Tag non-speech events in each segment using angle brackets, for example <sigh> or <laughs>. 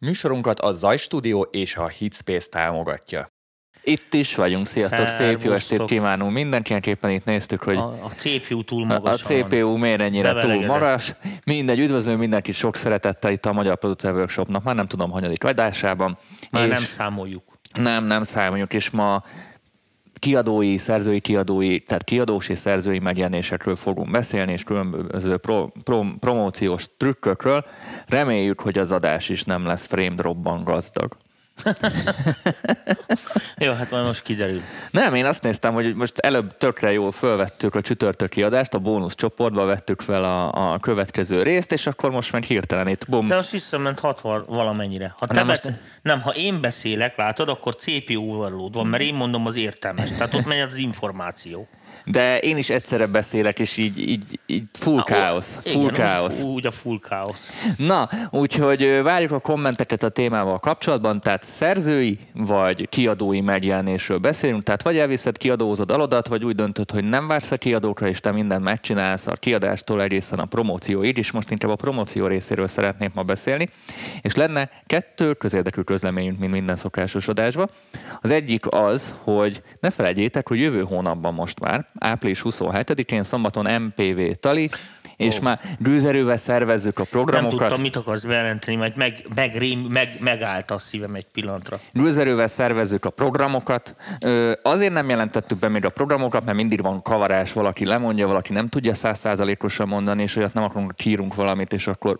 Műsorunkat a Zaj Studio és a Hitspace támogatja. Itt is vagyunk, sziasztok, szép jó estét kívánunk mindenkinek, éppen itt néztük, hogy A, a CPU túl a, magas. a CPU miért ennyire túl magas. Mindegy, üdvözlő mindenkit sok szeretettel itt a Magyar Producer Workshopnak, már nem tudom, hanyadik adásában. Már és nem számoljuk. nem, nem számoljuk, és ma kiadói, szerzői kiadói, tehát kiadós és szerzői megjelenésekről fogunk beszélni, és különböző pro, pro, promóciós trükkökről. Reméljük, hogy az adás is nem lesz frame dropban gazdag. <laughs> Jó, hát majd most kiderül. Nem, én azt néztem, hogy most előbb tökre jól fölvettük a csütörtöki adást, a bónusz csoportba vettük fel a, a következő részt, és akkor most meg hirtelen itt bum. De most visszament 60 valamennyire. Ha te Nem, besz... most- nem, ha én beszélek, látod, akkor CPU overload van, mert én mondom az értelmes. Tehát ott megy az információ. De én is egyszerre beszélek, és így, így, így full káosz. Full Igen, káosz. Úgy, a full káosz. Na, úgyhogy várjuk a kommenteket a témával kapcsolatban, tehát szerzői vagy kiadói megjelenésről beszélünk, tehát vagy elviszed, kiadózod aladat, vagy úgy döntöd, hogy nem vársz a kiadókra, és te mindent megcsinálsz a kiadástól egészen a promócióig, és most inkább a promóció részéről szeretnék ma beszélni. És lenne kettő közérdekű közleményünk, mint minden szokásos adásban. Az egyik az, hogy ne felejtjétek, hogy jövő hónapban most már, április 27-én szombaton MPV Tali, és Ó. már gőzerővel szervezzük a Nem programokat. tudtam, mit akarsz bejelenteni, majd meg, meg, rém, meg, megállt a szívem egy pillanatra. Gőzerővel szervezzük a programokat. Ö, azért nem jelentettük be még a programokat, mert mindig van kavarás, valaki lemondja, valaki nem tudja százszázalékosan mondani, és olyat nem akarunk, kírunk valamit, és akkor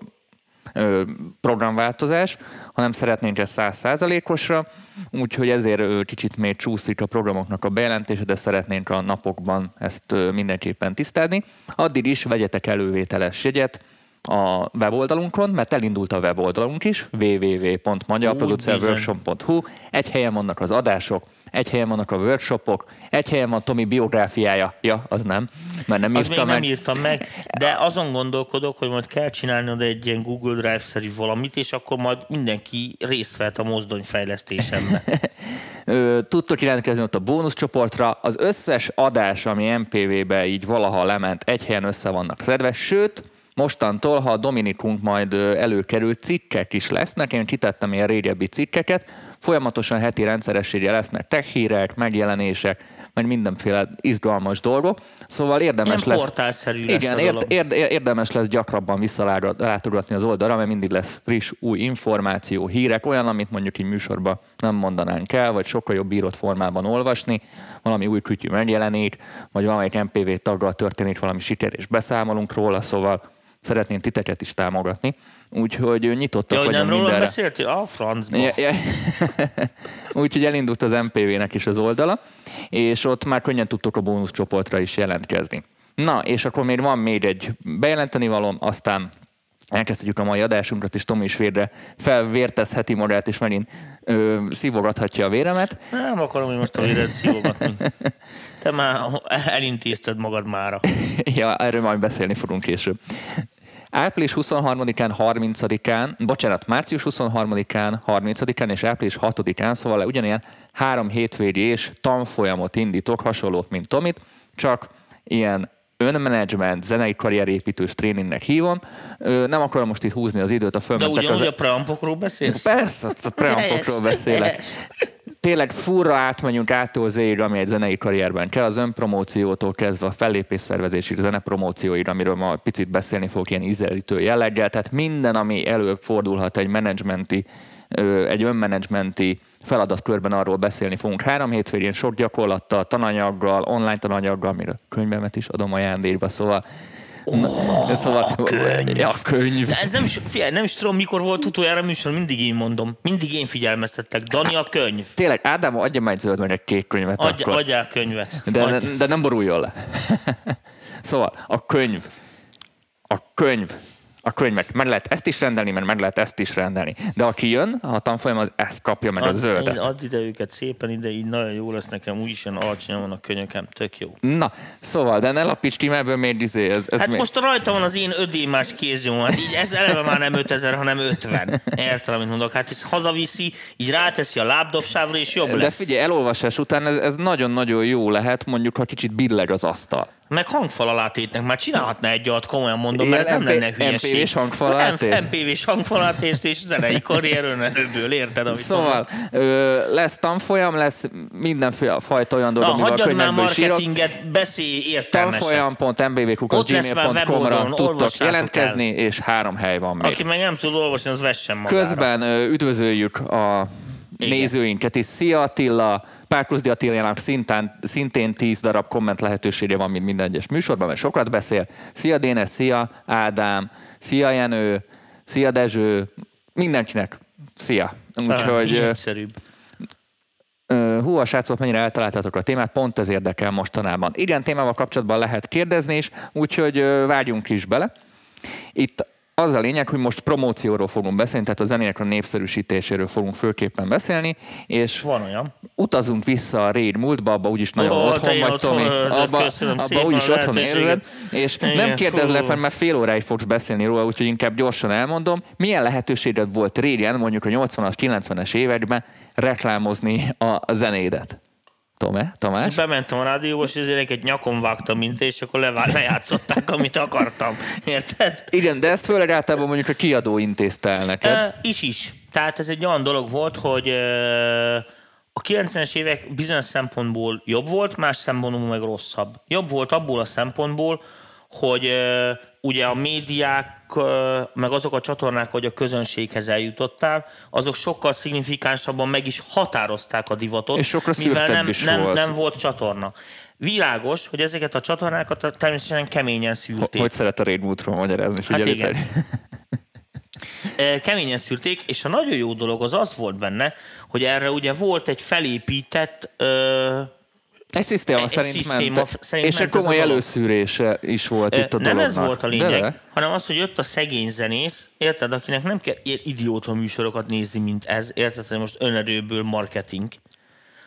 programváltozás, hanem szeretnénk ezt száz százalékosra, úgyhogy ezért kicsit még csúszik a programoknak a bejelentése, de szeretnénk a napokban ezt mindenképpen tisztázni. Addig is vegyetek elővételes jegyet a weboldalunkon, mert elindult a weboldalunk is, www.magyarproducerworkshop.hu, egy helyen vannak az adások, egy helyen vannak a workshopok, egy helyen van Tomi biográfiája, ja, az nem, mert nem Az még írta nem meg. írtam meg, de azon gondolkodok, hogy majd kell csinálnod egy ilyen Google Drive-szerű valamit, és akkor majd mindenki részt vehet a mozdony fejlesztésemben. <laughs> Tudtok jelentkezni ott a bónuszcsoportra. Az összes adás, ami MPV-be így valaha lement, egy helyen össze vannak szedve, sőt, mostantól, ha a Dominikunk majd előkerül, cikkek is lesznek, én kitettem ilyen régebbi cikkeket, folyamatosan heti rendszerességgel lesznek tech hírek, megjelenések, meg mindenféle izgalmas dolgok, szóval érdemes Ilyen lesz... portálszerű lesz Igen, érd, érd, érdemes lesz gyakrabban visszalátogatni az oldalra, mert mindig lesz friss, új információ, hírek, olyan, amit mondjuk így műsorban nem mondanánk el, vagy sokkal jobb írott formában olvasni, valami új kütyű megjelenik, vagy valamelyik MPV taggal történik valami siker, és beszámolunk róla, szóval szeretném titeket is támogatni. Úgyhogy nyitottak Ja, vagyunk nem róla beszéltél? A francba. Ja, ja. <laughs> Úgyhogy elindult az MPV-nek is az oldala, és ott már könnyen tudtok a bónuszcsoportra is jelentkezni. Na, és akkor még van még egy bejelenteni valóm, aztán elkezdhetjük a mai adásunkat, és Tomi is végre felvértezheti magát, és megint ö, szívogathatja a véremet. Nem akarom, hogy most a véred szívogatni. <laughs> Te már elintézted magad mára. <laughs> ja, erről majd beszélni fogunk később. Április 23-án, 30-án, bocsánat, március 23-án, 30-án és április 6-án, szóval ugyanilyen három hétvégi és tanfolyamot indítok, hasonlót, mint Tomit, csak ilyen önmenedzsment, zenei karrierépítős tréningnek hívom. Nem akarom most itt húzni az időt, a De fölmentek ugyanúgy az... a preampokról beszélsz? Persze, a preampokról beszélek. Tényleg furra átmegyünk ától zéig, ami egy zenei karrierben kell, az önpromóciótól kezdve a fellépésszervezésig, a zenepromócióig, amiről ma picit beszélni fogok ilyen ízelítő jelleggel, tehát minden, ami előfordulhat egy menedzsmenti, egy önmenedzsmenti feladatkörben arról beszélni fogunk. Három hétvégén sok gyakorlattal, tananyaggal, online tananyaggal, amiről könyvemet is adom ajándékba, szóval Na, szóval, a könyv. Ja, a könyv. De ez nem figyelj, nem is tudom, mikor volt utoljára műsor, mindig én mondom. Mindig én figyelmeztettek. Dani a könyv. Tényleg, Ádám, adja meg egy zöld, meg egy kék könyvet Adj, akkor. adjál könyvet. De, Adj. de nem boruljon le. <laughs> szóval a könyv, a könyv, a könyvek, meg lehet ezt is rendelni, mert meg lehet ezt is rendelni. De aki jön, a tanfolyam az ezt kapja meg a Add- zöldet. Add ide őket szépen ide, így nagyon jó lesz nekem, úgyis ilyen alacsonyan van a könyökem, tök jó. Na, szóval, de ne lapíts ki, mert miért izé, ez, ez Hát mi- most rajta van az én ödémás kéznyom, hát így ez eleve már nem 5000, hanem 50. Érted, amit mondok? Hát ez hazaviszi, így ráteszi a lábdobsávra, és jobb de lesz. figyelj, elolvasás után ez, ez nagyon-nagyon jó lehet, mondjuk, ha kicsit billeg az asztal. Meg hangfal már csinálhatná egy olyat, komolyan mondom, mert ez nem MP lenne hülyeség. MPV-s hangfalat. M- MPV-s hangfalat és, zenei karrier önerőből, érted? Amit Szóval ö, lesz tanfolyam, lesz mindenféle fajta olyan dolog, Na, hagyjad már is írok. marketinget, beszélj értelmesen. Tanfolyam.mbv.gmail.com-ra tudtok jelentkezni, és három hely van még. Aki meg nem tud olvasni, az vessen magára. Közben ö, üdvözöljük a Igen. nézőinket is. Szia Attila! Párkozdi Attilának szintán, szintén 10 darab komment lehetősége van, mint minden egyes műsorban, mert sokat beszél. Szia Dénes, szia Ádám, szia Jenő, szia Dezső, mindenkinek szia. Úgyhogy egyszerűbb. Hú, a srácok, mennyire eltaláltatok a témát, pont ez érdekel mostanában. Igen, témával kapcsolatban lehet kérdezni is, úgyhogy vágjunk is bele. Itt az a lényeg, hogy most promócióról fogunk beszélni, tehát a zenének a népszerűsítéséről fogunk főképpen beszélni, és Van olyan. utazunk vissza a régi múltba, abba úgyis nagyon Ó, otthon vagy, otthon Tomi, abba, abba úgyis a otthon érzed, és Igen, nem kérdezlek mert fél óráig fogsz beszélni róla, úgyhogy inkább gyorsan elmondom. Milyen lehetőséged volt régen, mondjuk a 80-as, 90-es években reklámozni a zenédet? Tome, Tamás? És bementem a rádióba, és ezért egy nyakon vágtam, mint és akkor levá- <laughs> lejátszották, amit akartam. Érted? Igen, de ezt főleg általában mondjuk a kiadó intézte el neked. E, is is. Tehát ez egy olyan dolog volt, hogy e, a 90-es évek bizonyos szempontból jobb volt, más szempontból meg rosszabb. Jobb volt abból a szempontból, hogy e, ugye a médiák, meg azok a csatornák, hogy a közönséghez eljutottál, azok sokkal szignifikánsabban meg is határozták a divatot, És mivel nem, is nem, volt. nem volt csatorna. Világos, hogy ezeket a csatornákat természetesen keményen szűrték. Hogy szeret a Raid Moodról magyarázni, Hát igen. <laughs> Keményen szűrték, és a nagyon jó dolog az az volt benne, hogy erre ugye volt egy felépített ö, Egy szisztéma Egy szerint szisztéma ment. szerint és egy ment a komoly előszűrése is volt itt a nem dolognak. ez volt a lényeg, De, hanem az, hogy jött a szegény zenész, érted, akinek nem kell ilyen idióta műsorokat nézni, mint ez, érted, hogy most önerőből marketing,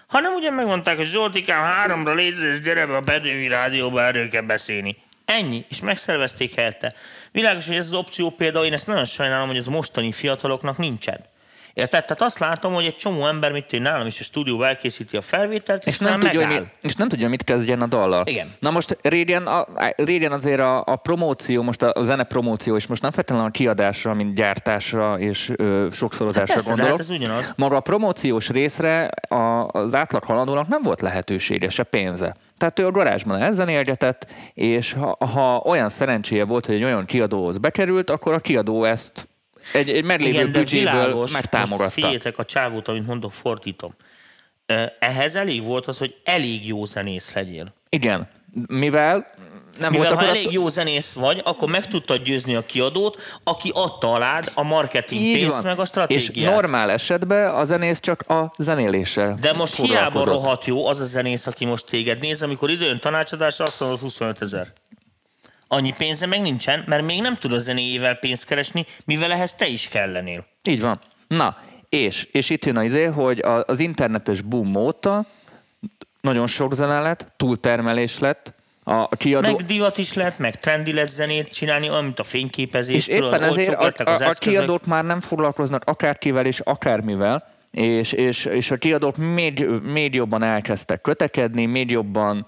hanem ugye megmondták, hogy Zsoltikám, háromra légy és gyere be a Bedői Rádióba, erről kell beszélni. Ennyi, és megszervezték helyette. Világos, hogy ez az opció például, én ezt nagyon sajnálom, hogy ez mostani fiataloknak nincsen. Érted? Tehát azt látom, hogy egy csomó ember, mit én nálam is a stúdióban elkészíti a felvételt, és, és nem, tudja, megáll. és nem tudja, mit kezdjen a dallal. Igen. Na most régen, a, régen azért a, a promóció, most a, a zene promóció, és most nem feltétlenül a kiadásra, mint gyártásra és ö, sokszorozásra Persze, de gondolok. hát ez ugyanaz. Maga a promóciós részre a, az átlag haladónak nem volt lehetősége, se pénze. Tehát ő a garázsban elzenélgetett, és ha, ha olyan szerencséje volt, hogy egy olyan kiadóhoz bekerült, akkor a kiadó ezt egy, egy meglévő Igen, büdzséből megtámogatta. figyeljétek a csávót, amit mondok, fordítom. Eh, Ehhez elég volt az, hogy elég jó zenész legyél. Igen, mivel nem Mivel volt ha elég jó zenész vagy, akkor meg tudtad győzni a kiadót, aki adta alád a marketing Így pénzt, van. meg a És stratégiát. normál esetben a zenész csak a zenéléssel De most hiába rohadt jó az a zenész, aki most téged néz, amikor időn tanácsadásra azt mondod 25 ezer. Annyi pénze meg nincsen, mert még nem tud a zenéjével pénzt keresni, mivel ehhez te is kellenél. Így van. Na, és, és itt jön az izé, hogy az internetes boom óta nagyon sok zene lett, túltermelés lett, a kiadó... Meg divat is lehet, meg trendi lett zenét csinálni, olyan, mint a fényképezés. és éppen ezért a, a, a kiadók már nem foglalkoznak akárkivel és akármivel, és, és, és a kiadók még, még jobban elkezdtek kötekedni, még jobban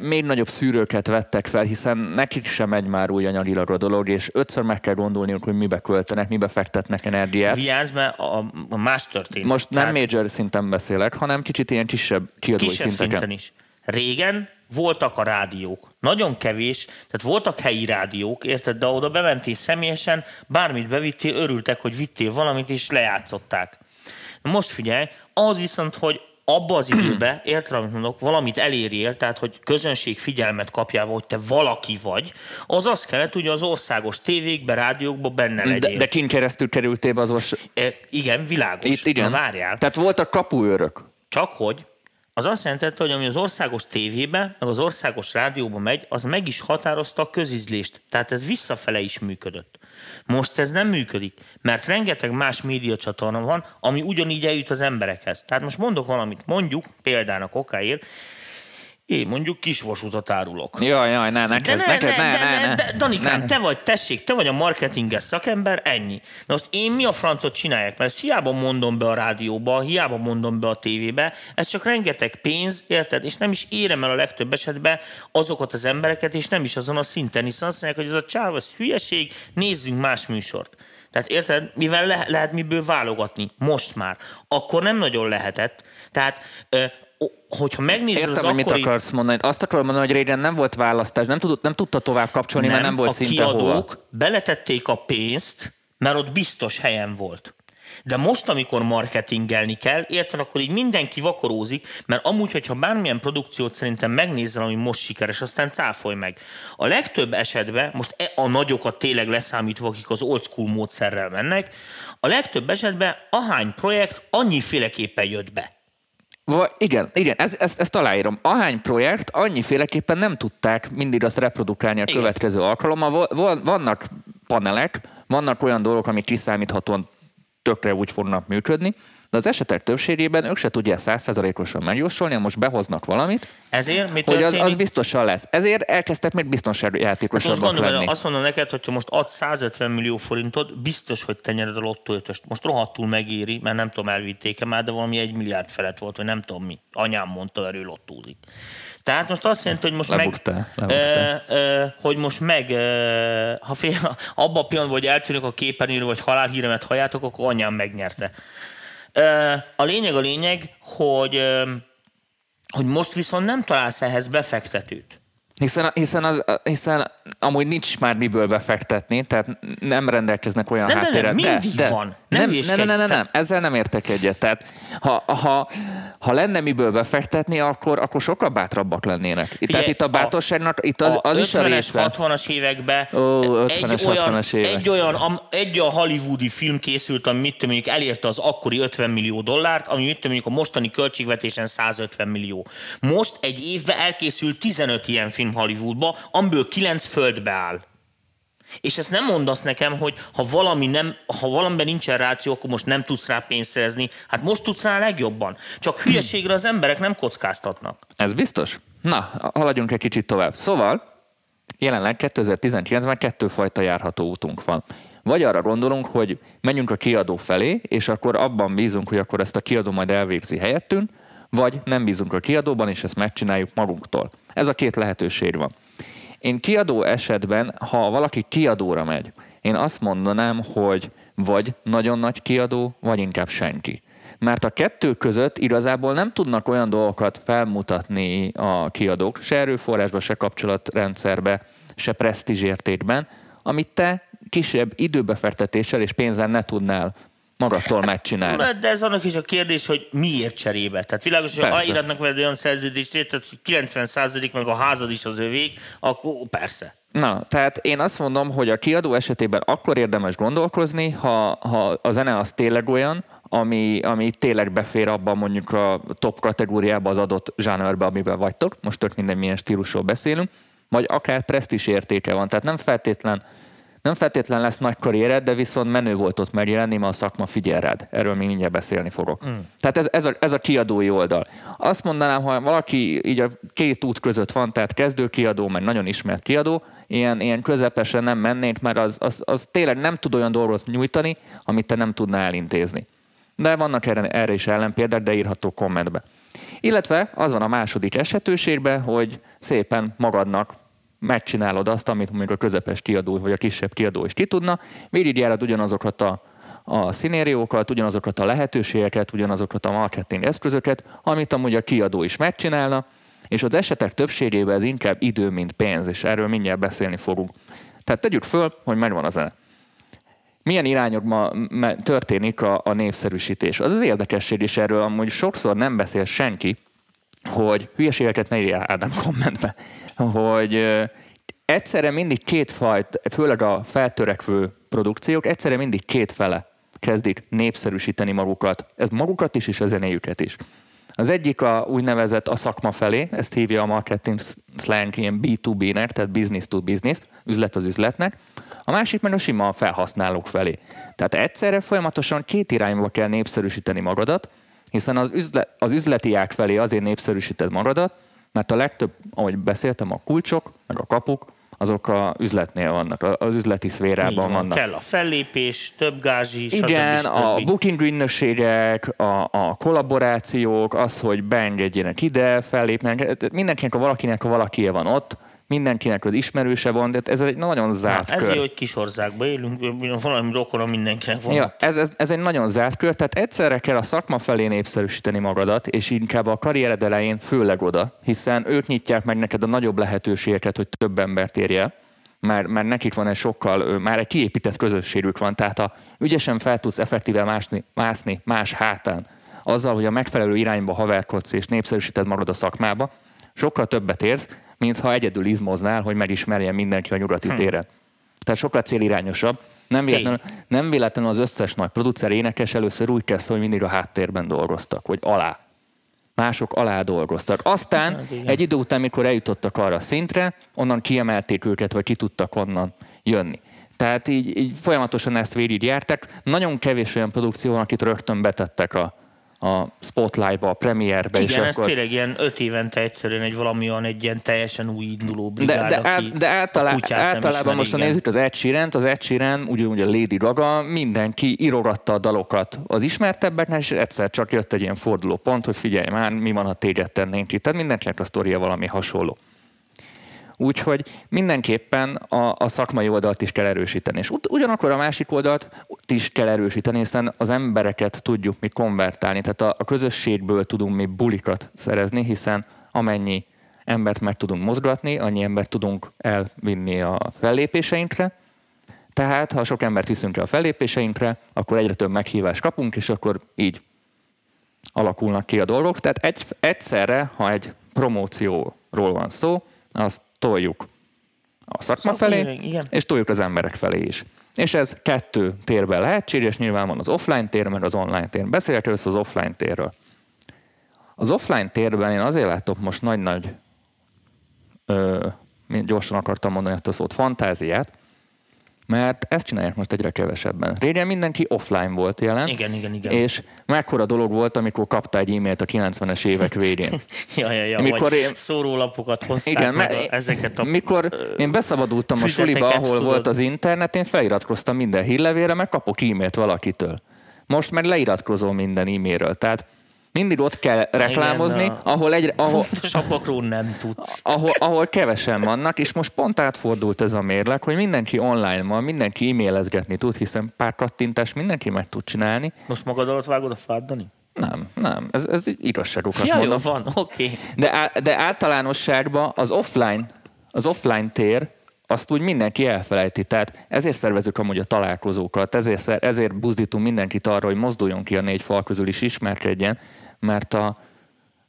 még nagyobb szűrőket vettek fel, hiszen nekik sem megy már új anyagilag a dolog, és ötször meg kell gondolniuk, hogy mibe költenek, mibe fektetnek energiát. Vigyázz, mert a, a más történt. Most nem Tehát major szinten beszélek, hanem kicsit ilyen kisebb kiadói kisebb szinteken. szinten is. Régen voltak a rádiók. Nagyon kevés, tehát voltak helyi rádiók, érted, de oda bementél személyesen, bármit bevittél, örültek, hogy vittél valamit, és lejátszották. Most figyelj, az viszont, hogy abba az időben, érted, amit mondok, valamit elérjél, tehát hogy közönség figyelmet kapjál, hogy te valaki vagy, az azt kellett, hogy az országos tévékbe, rádiókba benne legyél. De, de kin keresztül kerültél be az ors... E, igen, világos. Itt igen. Na, várjál. Tehát voltak kapuőrök. Csak hogy az azt jelentette, hogy ami az országos tévébe, meg az országos rádióba megy, az meg is határozta a közizlést. Tehát ez visszafele is működött. Most ez nem működik, mert rengeteg más médiacsatorna van, ami ugyanígy eljut az emberekhez. Tehát most mondok valamit, mondjuk példának okáért, Én mondjuk kisvasutat árulok. Jaj, jaj, ne, ne, kezd, ne, ne, ne, ne, ne, de, Danikám, ne. te vagy, tessék, te vagy a marketinges szakember, ennyi. Na most én mi a francot csinálják? Mert ezt hiába mondom be a rádióba, hiába mondom be a tévébe, ez csak rengeteg pénz, érted? És nem is érem el a legtöbb esetben azokat az embereket, és nem is azon a szinten, hiszen azt mondják, hogy ez a csáv, ez hülyeség, nézzünk más műsort. Tehát érted, mivel le- lehet miből válogatni? Most már. Akkor nem nagyon lehetett. Tehát, hogyha megnézed Értem, az hogy mit akkori... akarsz mondani. Azt akarom mondani, hogy régen nem volt választás, nem, tudott, nem tudta tovább kapcsolni, mert nem volt a szinte kiadók hova. beletették a pénzt, mert ott biztos helyen volt. De most, amikor marketingelni kell, érted, akkor így mindenki vakarózik, mert amúgy, hogyha bármilyen produkciót szerintem megnézel, ami most sikeres, aztán cáfolj meg. A legtöbb esetben, most e- a nagyokat tényleg leszámítva, akik az old school módszerrel mennek, a legtöbb esetben ahány projekt annyiféleképpen jött be. Va, igen, igen, ez, ezt, ezt aláírom. Ahány projekt, annyiféleképpen nem tudták mindig azt reprodukálni a Igen. következő alkalommal. Va- va- Vannak panelek, vannak olyan dolgok, amik kiszámíthatóan tökre úgy fognak működni, de az esetek többségében ők se tudják százszerzalékosan megjósolni, most behoznak valamit, Ezért mi hogy az, az biztosan lesz. Ezért elkezdtek még Hát most gondolom, lenni. azt mondom neked, hogyha most adsz 150 millió forintot, biztos, hogy te nyered a lottóötöst. Most rohadtul megéri, mert nem tudom, elvitték már, de valami egy milliárd felett volt, vagy nem tudom mi. Anyám mondta, erről lottózik. Tehát most azt jelenti, hogy most Lebuktál, meg, lebuktál. ö, ö, hogy most meg, ö, ha fél, abban a pillanatban, hogy eltűnök a képernyőről, vagy halálhíremet halljátok, akkor anyám megnyerte. A lényeg a lényeg, hogy, hogy most viszont nem találsz ehhez befektetőt. Hiszen, hiszen, az, hiszen amúgy nincs már miből befektetni, tehát nem rendelkeznek olyan Nem, nem, nem, háttérrel. mindig van. Nem Nem, nem, nem, nem, nem, ezzel nem értek egyet. Tehát, ha, ha, ha lenne miből befektetni, akkor, akkor sokkal bátrabbak lennének. Figyelj, Tehát itt a bátorságnak, itt az, az is a 50-es, része. 60-as években Ó, 50-es, egy, olyan, 60-as évek. egy olyan, am, egy olyan hollywoodi film készült, ami mit mondjuk elérte az akkori 50 millió dollárt, ami mit mondjuk a mostani költségvetésen 150 millió. Most egy évben elkészült 15 ilyen film Hollywoodba, amiből 9 földbe áll. És ezt nem mondasz nekem, hogy ha valami nem, ha valamiben nincsen ráció, akkor most nem tudsz rá pénzt szerezni. Hát most tudsz rá legjobban. Csak hülyeségre az emberek nem kockáztatnak. Ez biztos? Na, haladjunk egy kicsit tovább. Szóval, jelenleg 2019-ben kettőfajta járható útunk van. Vagy arra gondolunk, hogy menjünk a kiadó felé, és akkor abban bízunk, hogy akkor ezt a kiadó majd elvégzi helyettünk, vagy nem bízunk a kiadóban, és ezt megcsináljuk magunktól. Ez a két lehetőség van. Én kiadó esetben, ha valaki kiadóra megy, én azt mondanám, hogy vagy nagyon nagy kiadó, vagy inkább senki. Mert a kettő között igazából nem tudnak olyan dolgokat felmutatni a kiadók, se erőforrásba, se kapcsolatrendszerbe, se presztízsértékben, amit te kisebb időbefektetéssel és pénzen ne tudnál magadtól megcsinálni. De ez annak is a kérdés, hogy miért cserébe. Tehát világos, hogy ha aláíratnak veled olyan szerződést, tehát hogy 90 meg a házad is az övék, akkor persze. Na, tehát én azt mondom, hogy a kiadó esetében akkor érdemes gondolkozni, ha, ha a zene az tényleg olyan, ami, ami tényleg befér abban mondjuk a top kategóriába az adott zsánerbe, amiben vagytok, most tök minden milyen stílusról beszélünk, vagy akár presztis értéke van, tehát nem feltétlen nem feltétlen lesz nagy karriered, de viszont menő volt ott megjelenni, mert a szakma figyel rád. Erről még mindjárt beszélni fogok. Mm. Tehát ez, ez, a, ez a kiadói oldal. Azt mondanám, ha valaki így a két út között van, tehát kezdő kiadó, meg nagyon ismert kiadó, ilyen, ilyen közepesen nem mennénk, mert az, az, az tényleg nem tud olyan dolgot nyújtani, amit te nem tudnál elintézni. De vannak erre, erre is ellenpéldák, de írható kommentbe. Illetve az van a második esetőségben, hogy szépen magadnak megcsinálod azt, amit mondjuk a közepes kiadó vagy a kisebb kiadó is ki tudna, végigjárod ugyanazokat a, a szinériókat, ugyanazokat a lehetőségeket, ugyanazokat a marketing eszközöket, amit amúgy a kiadó is megcsinálna, és az esetek többségében ez inkább idő, mint pénz, és erről mindjárt beszélni fogunk. Tehát tegyük föl, hogy megvan a zene. Milyen irányokban történik a, a népszerűsítés? Az az érdekesség is erről, amúgy sokszor nem beszél senki, hogy hülyeségeket ne írjál Ádám kommentbe, hogy egyszerre mindig két fajt, főleg a feltörekvő produkciók, egyszerre mindig két fele kezdik népszerűsíteni magukat, ez magukat is, és a zenéjüket is. Az egyik a úgynevezett a szakma felé, ezt hívja a marketing slang ilyen B2B-nek, tehát business to business, üzlet az üzletnek. A másik meg a sima felhasználók felé. Tehát egyszerre folyamatosan két irányba kell népszerűsíteni magadat, hiszen az, üzlet, az üzleti ág felé azért népszerűsíted magadat, mert a legtöbb, ahogy beszéltem, a kulcsok, meg a kapuk, azok a üzletnél vannak, az üzleti szférában van, vannak. Kell a fellépés, több gázsi, Igen, stb. a booking ügynökségek, a, a kollaborációk, az, hogy beengedjenek ide, fellépnek, mindenkinek a valakinek a valakie van ott, mindenkinek az ismerőse van, de ez egy nagyon zárt ez kör. jó, hogy kis országban élünk, valami rokona mindenkinek van. Ja, ez, ez, ez egy nagyon zárt kör, tehát egyszerre kell a szakma felé népszerűsíteni magadat, és inkább a karriered elején főleg oda, hiszen ők nyitják meg neked a nagyobb lehetőségeket, hogy több embert érje el, mert, mert nekik van egy sokkal, már egy kiépített közösségük van, tehát ha ügyesen fel tudsz effektíve másni, mászni más hátán, azzal, hogy a megfelelő irányba haverkodsz és népszerűsíted magad a szakmába, sokkal többet érsz, mint ha egyedül izmoznál, hogy megismerjen mindenki a nyugati Hm. téren. Tehát sokkal célirányosabb. Nem véletlenül, nem véletlenül az összes nagy producer énekes először úgy kezdte, hogy mindig a háttérben dolgoztak, vagy alá. Mások alá dolgoztak. Aztán Hát egy idő után, mikor eljutottak arra a szintre, onnan kiemelték őket, vagy ki tudtak onnan jönni. Tehát így, így folyamatosan ezt végigjárták. Nagyon kevés olyan produkció van, akit rögtön betettek a, a Spotlight-ba, a Premiere-be. és Igen, ez akkor... tényleg ilyen öt évente egyszerűen egy valami olyan, egy ilyen teljesen új induló De, brigád, de, aki át, de a általá, nem általában most, nézzük az Ed sheeran az Ed Sheeran, ugyanúgy a Lady Gaga, mindenki írogatta a dalokat az ismertebbeknek, és egyszer csak jött egy ilyen forduló pont, hogy figyelj már, mi van, ha téged tennénk itt. Tehát mindenkinek a sztoria valami hasonló. Úgyhogy mindenképpen a, a szakmai oldalt is kell erősíteni. És ugyanakkor a másik oldalt is kell erősíteni, hiszen az embereket tudjuk mi konvertálni. Tehát a, a közösségből tudunk mi bulikat szerezni, hiszen amennyi embert meg tudunk mozgatni, annyi embert tudunk elvinni a fellépéseinkre. Tehát, ha sok embert viszünk el a fellépéseinkre, akkor egyre több meghívást kapunk, és akkor így alakulnak ki a dolgok. Tehát egy, egyszerre, ha egy promócióról van szó, azt toljuk a szakma felé, igen. és toljuk az emberek felé is. És ez kettő térben lehetséges, nyilván van az offline tér, meg az online tér. Beszéljek először az offline térről. Az offline térben én azért látok most nagy-nagy, ö, gyorsan akartam mondani ezt a szót, fantáziát, mert ezt csinálják most egyre kevesebben. Régen mindenki offline volt jelen, Igen, igen, igen. és mekkora dolog volt, amikor kaptál egy e-mailt a 90-es évek végén. <laughs> Ja, ja, ja, Mikor vagy én- szórólapokat hozták Igen, meg mert a, ezeket a... mikor én beszabadultam a suliba, ahol tudod. volt az internet, én feliratkoztam minden hírlevélre, meg kapok e-mailt valakitől. Most meg leiratkozol minden e-mailről. Tehát mindig ott kell reklámozni, Igen, ahol, egy, ahol, Fontosabbakról nem tudsz. ahol, ahol kevesen vannak, és most pont átfordult ez a mérleg, hogy mindenki online van, mindenki e-mailezgetni tud, hiszen pár kattintás mindenki meg tud csinálni. Most magad alatt vágod a fát, Dani? Nem, nem, ez, ez igazságokat Ja, jó, mondom. van, oké. Okay. De, á- de általánosságban az offline, az offline tér, azt úgy mindenki elfelejti. Tehát ezért szervezünk amúgy a találkozókat, ezért, ezért buzdítunk mindenkit arra, hogy mozduljon ki a négy fal közül is ismerkedjen, mert a,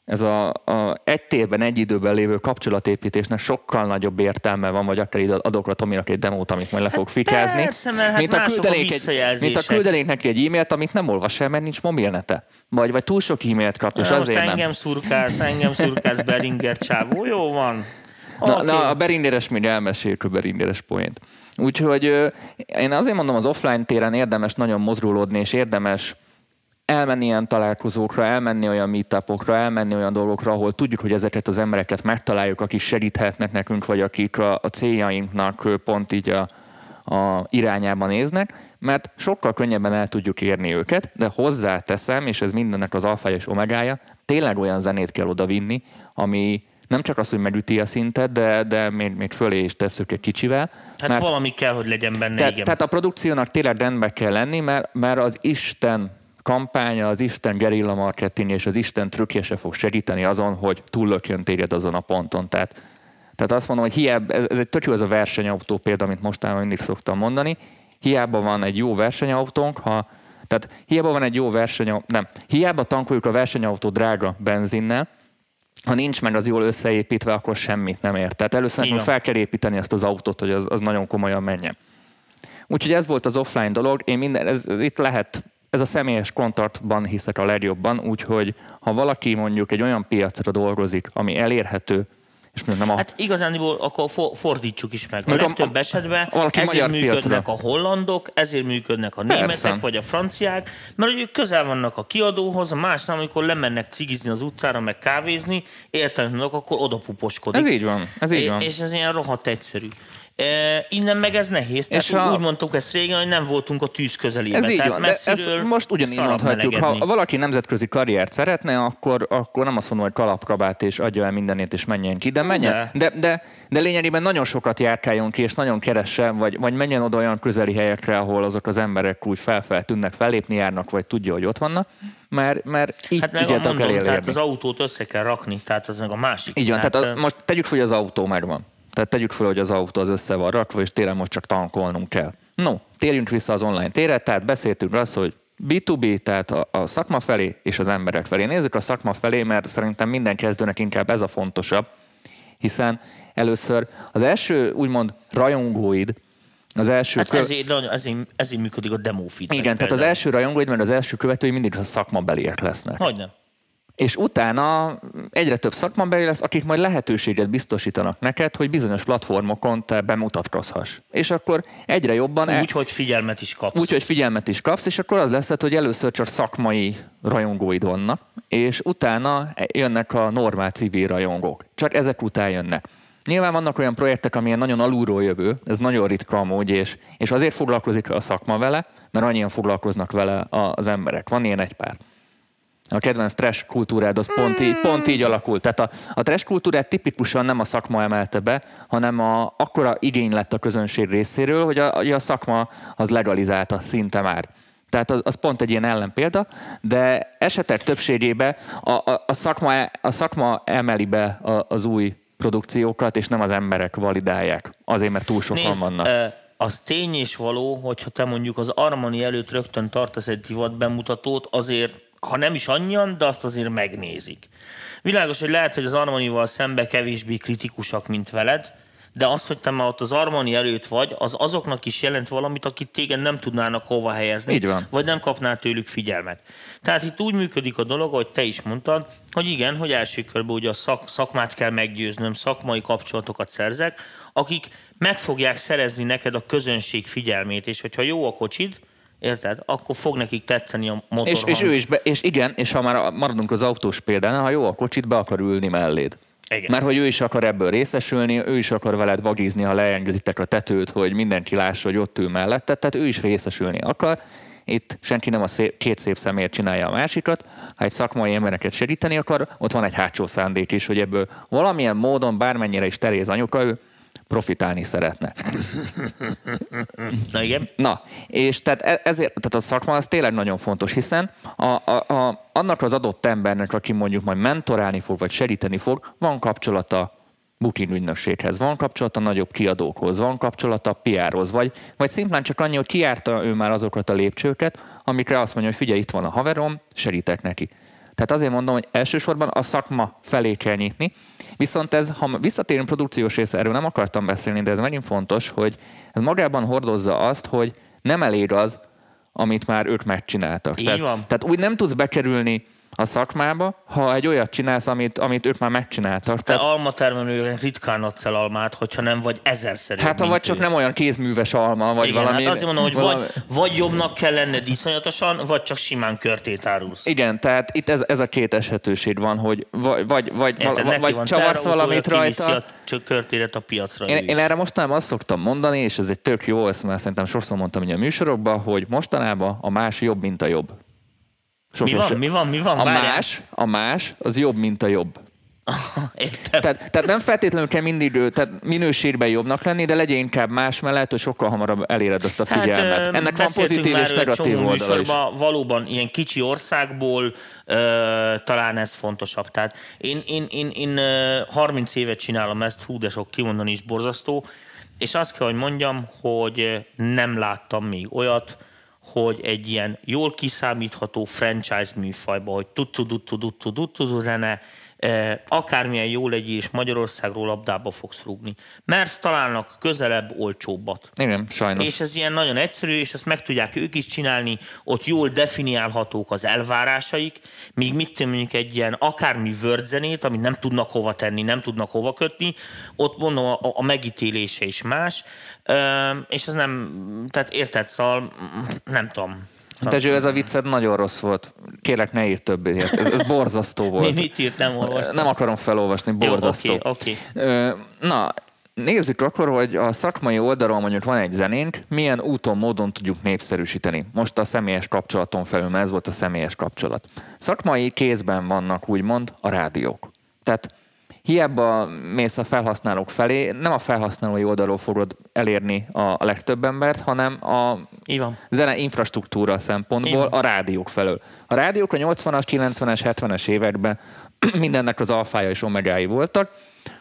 ez a, a egy térben, egy időben lévő kapcsolatépítésnek sokkal nagyobb értelme van, vagy akár ide adok a Tominak egy demót, amit majd le fog fikázni, persze, mert hát mint, a küldenék egy, mint a küldenék neki egy e-mailt, amit nem olvas el, mert nincs mobilnete. Vagy, vagy túl sok e-mailt kap, és azért most nem. engem szurkálsz, engem szurkálsz Beringer csávó, jó van. Na, Oké. na, a berinderes még elmeséljük a berinderes poént. Úgyhogy én azért mondom, az offline téren érdemes nagyon mozgulódni, és érdemes elmenni ilyen találkozókra, elmenni olyan meetupokra, elmenni olyan dolgokra, ahol tudjuk, hogy ezeket az embereket megtaláljuk, akik segíthetnek nekünk, vagy akik a, a céljainknak pont így a, a irányába néznek, mert sokkal könnyebben el tudjuk érni őket, de hozzáteszem, és ez mindennek az alfája és omegája, tényleg olyan zenét kell odavinni, ami nem csak az, hogy megüti a szintet, de, de még, még fölé is tesszük egy kicsivel. Hát mert, valami kell, hogy legyen benne, te, igen. tehát a produkciónak tényleg rendben kell lenni, mert, mert az Isten kampánya, az Isten gerilla marketing és az Isten trükkje se fog segíteni azon, hogy túllökjön téged azon a ponton. Tehát, tehát azt mondom, hogy hiába, ez, ez egy tök jó ez a versenyautó példa, amit mostában mindig szoktam mondani, hiába van egy jó versenyautónk, ha tehát hiába van egy jó versenyautó, nem, hiába tankoljuk a versenyautó drága benzinnel, ha nincs meg az jól összeépítve, akkor semmit nem ér. Tehát először nekünk fel kell építeni azt az autót, hogy az, az nagyon komolyan menjen. Úgyhogy ez volt az offline dolog. Én minden, ez, ez itt lehet, ez a személyes kontaktban hiszek a legjobban, úgyhogy ha valaki mondjuk egy olyan piacra dolgozik, ami elérhető, És nem a... Hát igazániból akkor for- fordítsuk is meg. A Meg a- legtöbb esetben ezért működnek piacra. a hollandok, ezért működnek a Persze. németek vagy a franciák, mert ők közel vannak a kiadóhoz, a másnál, amikor lemennek cigizni az utcára, meg kávézni, értelemnek, akkor oda puposkodik. Ez így van, ez így É- van. És ez ilyen rohadt egyszerű. E, innen meg ez nehéz. Tehát És a- úgy mondtuk ezt régen, hogy nem voltunk a tűz közelében. Ez így Tehát van, de ezt most ugyanígy mondhatjuk. Ha valaki nemzetközi karriert szeretne, akkor, akkor nem azt mondom, hogy kalapkabát és adja el mindenét és menjen ki, de menjen. De. De, de, de lényegében nagyon sokat járkáljon ki, és nagyon keressen, vagy, vagy menjen oda olyan közeli helyekre, ahol azok az emberek úgy felfel tűnnek, fellépni járnak, vagy tudja, hogy ott vannak, mert, mert így Hát meg tudjátok mondom, tehát elérni. az autót össze kell rakni, tehát az meg a másik. Így van, tehát ö, a, most tegyük fel, hogy az autó megvan. Tehát tegyük fel, hogy az autó az össze van rakva, és télen most csak tankolnunk kell. No, térjünk vissza az online térre, tehát beszéltünk azt, hogy B2B, tehát a, a szakma felé és az emberek felé. Nézzük a szakma felé, mert szerintem minden kezdőnek inkább ez a fontosabb, hiszen először az első úgymond rajongóid, az első Hát kö- ezért, ezért, ezért működik a demo feedback. igen, tehát az első rajongóid, mert az első követői mindig a szakmabeliek lesznek. Hogy nem? És utána egyre több szakmabeli lesz, akik majd lehetőséget biztosítanak neked, hogy bizonyos platformokon te bemutatkozhass. És akkor egyre jobban... el- Úgy, hogy figyelmet is kapsz. úgy, hogy figyelmet is kapsz, és akkor az lesz, hogy először csak szakmai rajongóid vannak, és utána jönnek a normál civil rajongók. Csak ezek után jönnek. Nyilván vannak olyan projektek, amilyen nagyon alulról jövő, ez nagyon ritka amúgy, és, és azért foglalkozik a szakma vele, mert annyian foglalkoznak vele az emberek. Van ilyen egy pár. A kedvenc trash kultúrád az pont így, pont így alakult. Tehát a, a trash kultúrát tipikusan nem a szakma emelte be, hanem a, akkora igény lett a közönség részéről, hogy a, a szakma az legalizálta szinte már. Tehát az, az pont egy ilyen ellenpélda, de esetek többségében a, a, a, szakma, a szakma emeli be a, az új produkciókat, és nem az emberek validálják. Azért, mert túl sokan Nézd, vannak. ö, az tény és való, hogyha te mondjuk az Armani előtt rögtön tartasz egy divat bemutatót, azért, ha nem is annyian, de azt azért megnézik. Világos, hogy lehet, hogy az Armanival szembe kevésbé kritikusak, mint veled, de az, hogy te már ott az Armani előtt vagy, az azoknak is jelent valamit, akit téged nem tudnának hova helyezni. Így van. Vagy nem kapnál tőlük figyelmet. Tehát itt úgy működik a dolog, ahogy te is mondtad, hogy igen, hogy első körben ugye a szak, szakmát kell meggyőznöm, szakmai kapcsolatokat szerzek, akik meg fogják szerezni neked a közönség figyelmét, és hogyha jó a kocsid, érted, akkor fog nekik tetszeni a motorhang. És, és ő is, be, és igen, és ha már maradunk az autós példánál, ha jó a kocsit, be akar ülni melléd. Igen. Mert hogy ő is akar ebből részesülni, ő is akar veled vagizni, ha leengeditek a tetőt, hogy mindenki lássa, hogy ott ül mellette, tehát ő is részesülni akar. Itt senki nem a szép, két szép szemért csinálja a másikat. Ha egy szakmai embereket segíteni akar, ott van egy hátsó szándék is, hogy ebből valamilyen módon, bármennyire is teréz anyuka, ő profitálni szeretne. Na igen. Na, és tehát e- ezért, tehát a szakma az tényleg nagyon fontos, hiszen a, a, a, annak az adott embernek, aki mondjuk majd mentorálni fog, vagy segíteni fog, van kapcsolata booking ügynökséghez, van kapcsolata nagyobb kiadókhoz, van kapcsolata PR-hoz, vagy, vagy szimplán csak annyi, hogy kiárta ő már azokat a lépcsőket, amikre azt mondja, hogy figyelj, itt van a haverom, segítek neki. Tehát azért mondom, hogy elsősorban a szakma felé kell nyitni, viszont ez, ha visszatérünk produkciós része, erről nem akartam beszélni, de ez megint fontos, hogy ez magában hordozza azt, hogy nem elég az, amit már ők megcsináltak. Így tehát, van. tehát úgy nem tudsz bekerülni a szakmába, ha egy olyat csinálsz, amit, amit ők már megcsináltak. Te Tehát, almatermelőnek ritkán adsz el almát, hogyha nem vagy ezerszerű. hát ha vagy csak nem olyan kézműves alma, vagy Igen, valami. hát azért mondom, hogy valami, vagy, vagy jobbnak kell lenned iszonyatosan, vagy csak simán körtét árulsz. Igen, tehát itt ez, ez a két esetőség van, hogy vagy, vagy, vagy, Érted, vagy, csavarsz valamit rajta. A csak körtéret a piacra. Én, ő én erre mostanában azt szoktam mondani, és ez egy tök jó, ezt már szerintem sokszor mondtam a műsorokban, hogy mostanában a más jobb, mint a jobb. Sok Mi van, mi van, mi van? A Várjál. más, a más, az jobb, mint a jobb. <laughs> Értem. Tehát, tehát nem feltétlenül kell mindig tehát minőségben jobbnak lenni, de legyen inkább más mellett, hogy sokkal hamarabb eléred azt a figyelmet. Hát, Ennek van pozitív és negatív oldala is. Valóban ilyen kicsi országból ö, talán ez fontosabb. Tehát én, én, én, én ö, 30 évet csinálom ezt, hú, de sok kimondani is borzasztó, és azt kell, hogy mondjam, hogy nem láttam még olyat, hogy egy ilyen jól kiszámítható franchise műfajba, hogy tuttu tuttu tuttu tuttu zene, eh, akármilyen jó legyél, és Magyarországról labdába fogsz rúgni. Mert találnak közelebb olcsóbbat. Igen, sajnos. És ez ilyen nagyon egyszerű, és ezt meg tudják ők is csinálni, ott jól definiálhatók az elvárásaik, míg mit mondjuk egy ilyen akármi zenét, amit nem tudnak hova tenni, nem tudnak hova kötni, ott mondom a, a megítélése is más, és ez nem, tehát érted, szóval nem tudom. Dezső, ez a vicced nagyon rossz volt. Kérlek, ne írd többé. Ez, ez borzasztó <laughs> volt. Mi, mit írt, nem olvastam. Nem akarom felolvasni, borzasztó. Jó, okay, okay. Na, nézzük akkor, hogy a szakmai oldalon mondjuk van egy zenénk, milyen úton, módon tudjuk népszerűsíteni. Most a személyes kapcsolaton felül, mert ez volt a személyes kapcsolat. Szakmai kézben vannak úgymond a rádiók. Tehát hiába mész a felhasználók felé, nem a felhasználói oldalról fogod elérni a legtöbb embert, hanem a Igen. zene infrastruktúra szempontból Igen. a rádiók felől. A rádiók a 80-as, 90-es, 70-es években <clears throat> mindennek az alfája és omegái voltak,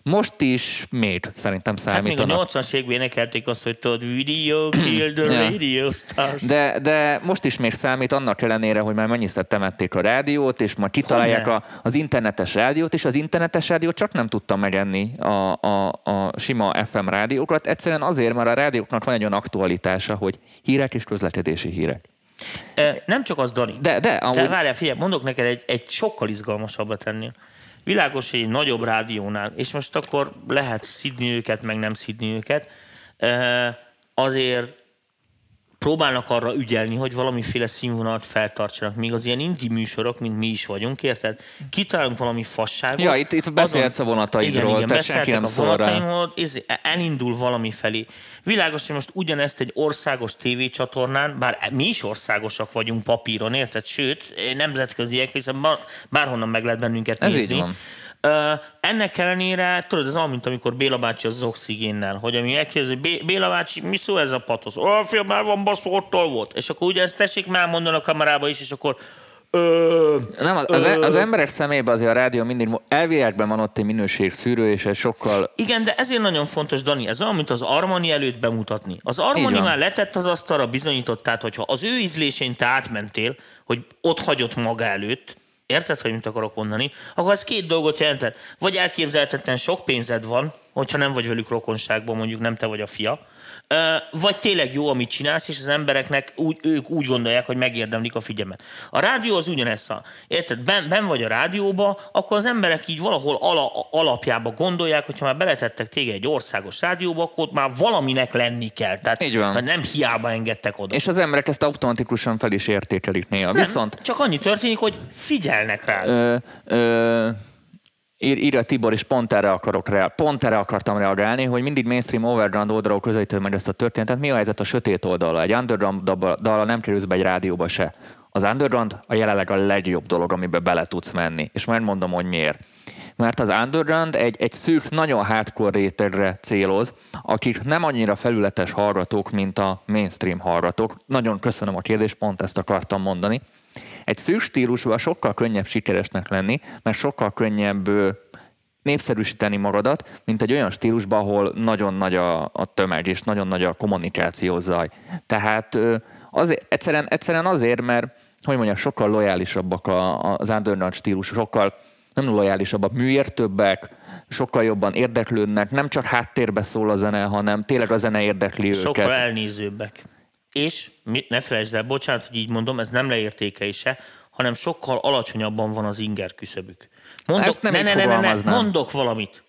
most is még szerintem számítanak. Hát még a 80-as években énekelték azt, hogy tudod, video kill the <clears throat> yeah. radio stars. De, de most is még számít annak ellenére, hogy már mennyiszer temették a rádiót, és majd kitalálják a, az internetes rádiót, és az internetes rádió csak nem tudta megenni a, a, a sima FM rádiókat. Egyszerűen azért, mert a rádióknak van egy olyan aktualitása, hogy hírek és közlekedési hírek. Nem csak az, Dani. De, de, amúgy... de várjál, figyelj, mondok neked egy, egy sokkal izgalmasabbat ennél. Világos, hogy egy nagyobb rádiónál, és most akkor lehet szidni őket, meg nem szidni őket, azért próbálnak arra ügyelni, hogy valamiféle színvonalat feltartsanak. Míg az ilyen indi műsorok, mint mi is vagyunk, érted? Kitalálunk valami fasságot. Ja, itt, itt beszélsz a vonataidról, igen, igen, tehát senki nem szól rá. elindul valami felé. Világos, hogy most ugyanezt egy országos tévécsatornán, bár mi is országosak vagyunk papíron, érted? Sőt, nemzetköziek, hiszen bárhonnan meg lehet bennünket Ez nézni. Így van ennek ellenére, tudod, ez olyan, mint amikor Béla bácsi az oxigénnel, hogy ami elkérdezi, Béla bácsi, mi szó ez a patosz? Ó, fia, már van baszó, ott volt. És akkor ugye ezt tessék már mondani a kamerába is, és akkor Ö, nem, az, ö, az emberek szemében azért a rádió mindig elviekben van ott egy minőség szűrő, és ez sokkal... Igen, de ezért nagyon fontos, Dani, ez olyan, mint az Armani előtt bemutatni. Az Armani már letett az asztalra, bizonyított, tehát hogyha az ő ízlésén te átmentél, hogy ott hagyott maga előtt, Érted, hogy mit akarok mondani? Akkor ez két dolgot jelentett. Vagy elképzelhetetlen sok pénzed van, hogyha nem vagy velük rokonságban, mondjuk nem te vagy a fia, vagy tényleg jó, amit csinálsz, és az embereknek úgy, ők úgy gondolják, hogy megérdemlik a figyelmet. A rádió az ugyanez, a, érted, ben, ben vagy a rádióba, akkor az emberek így valahol ala, alapjába gondolják, hogyha már beletettek téged egy országos rádióba, akkor már valaminek lenni kell. Tehát így van. nem hiába engedtek oda. És az emberek ezt automatikusan fel is értékelik néha. Nem, Viszont... Csak annyi történik, hogy figyelnek rád. Ö, ö ír, írja Tibor, és pont erre, akarok rea- pont erre akartam reagálni, hogy mindig mainstream overground oldalról közelíted meg ezt a történetet. Mi a helyzet a sötét oldala? Egy underground dala nem kerülsz be egy rádióba se. Az underground a jelenleg a legjobb dolog, amiben bele tudsz menni. És majd mondom, hogy miért. Mert az underground egy, egy szűk, nagyon hardcore rétegre céloz, akik nem annyira felületes hallgatók, mint a mainstream hallgatók. Nagyon köszönöm a kérdést, pont ezt akartam mondani. Egy szűk stílusban sokkal könnyebb sikeresnek lenni, mert sokkal könnyebb népszerűsíteni magadat, mint egy olyan stílusban, ahol nagyon nagy a, a tömeg és nagyon nagy a kommunikáció zaj. Tehát azért, egyszerűen, egyszerűen azért, mert hogy mondjam, sokkal lojálisabbak a, az underground stílus, sokkal nem lojálisabbak, műértőbbek, sokkal jobban érdeklődnek, nem csak háttérbe szól a zene, hanem tényleg a zene érdekli sokkal őket. Sokkal elnézőbbek. És ne felejtsd el, bocsánat, hogy így mondom, ez nem leértékelése, hanem sokkal alacsonyabban van az inger küszöbük. Mondok, Ezt nem ne, ne, ne, ne, ne, mondok valamit.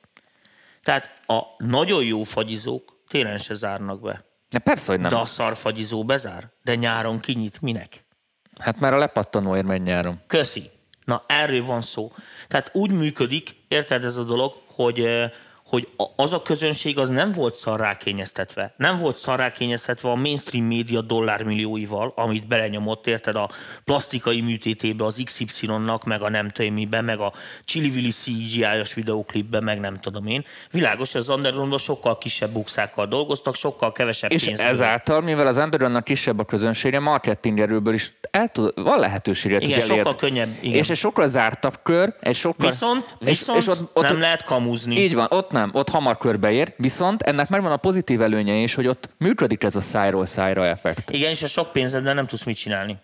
Tehát a nagyon jó fagyizók télen se zárnak be. De persze, hogy nem. De a szarfagyizó bezár, de nyáron kinyit minek? Hát már a lepattanóért megy nyáron. Köszi. Na, erről van szó. Tehát úgy működik, érted ez a dolog, hogy hogy az a közönség az nem volt szarrákényeztetve. Nem volt szarrákényeztetve a mainstream média dollármillióival, amit belenyomott, érted, a plastikai műtétébe, az XY-nak, meg a nem tudom miben, meg a Chili CGI-os videóklipben, meg nem tudom én. Világos, az underground sokkal kisebb bukszákkal dolgoztak, sokkal kevesebb És pénzből. ezáltal, mivel az underground kisebb a közönsége, marketing erőből is el tud, van lehetőséget, igen, elért. sokkal könnyebb. Igen. És egy sokkal zártabb kör, egy sokkal... Viszont, viszont és, és ott, ott, nem lehet kamuzni. Így van, ott nem, ott hamar körbeér, viszont ennek megvan a pozitív előnye is, hogy ott működik ez a szájról szájra effekt. Igen, és a sok pénzeddel nem tudsz mit csinálni.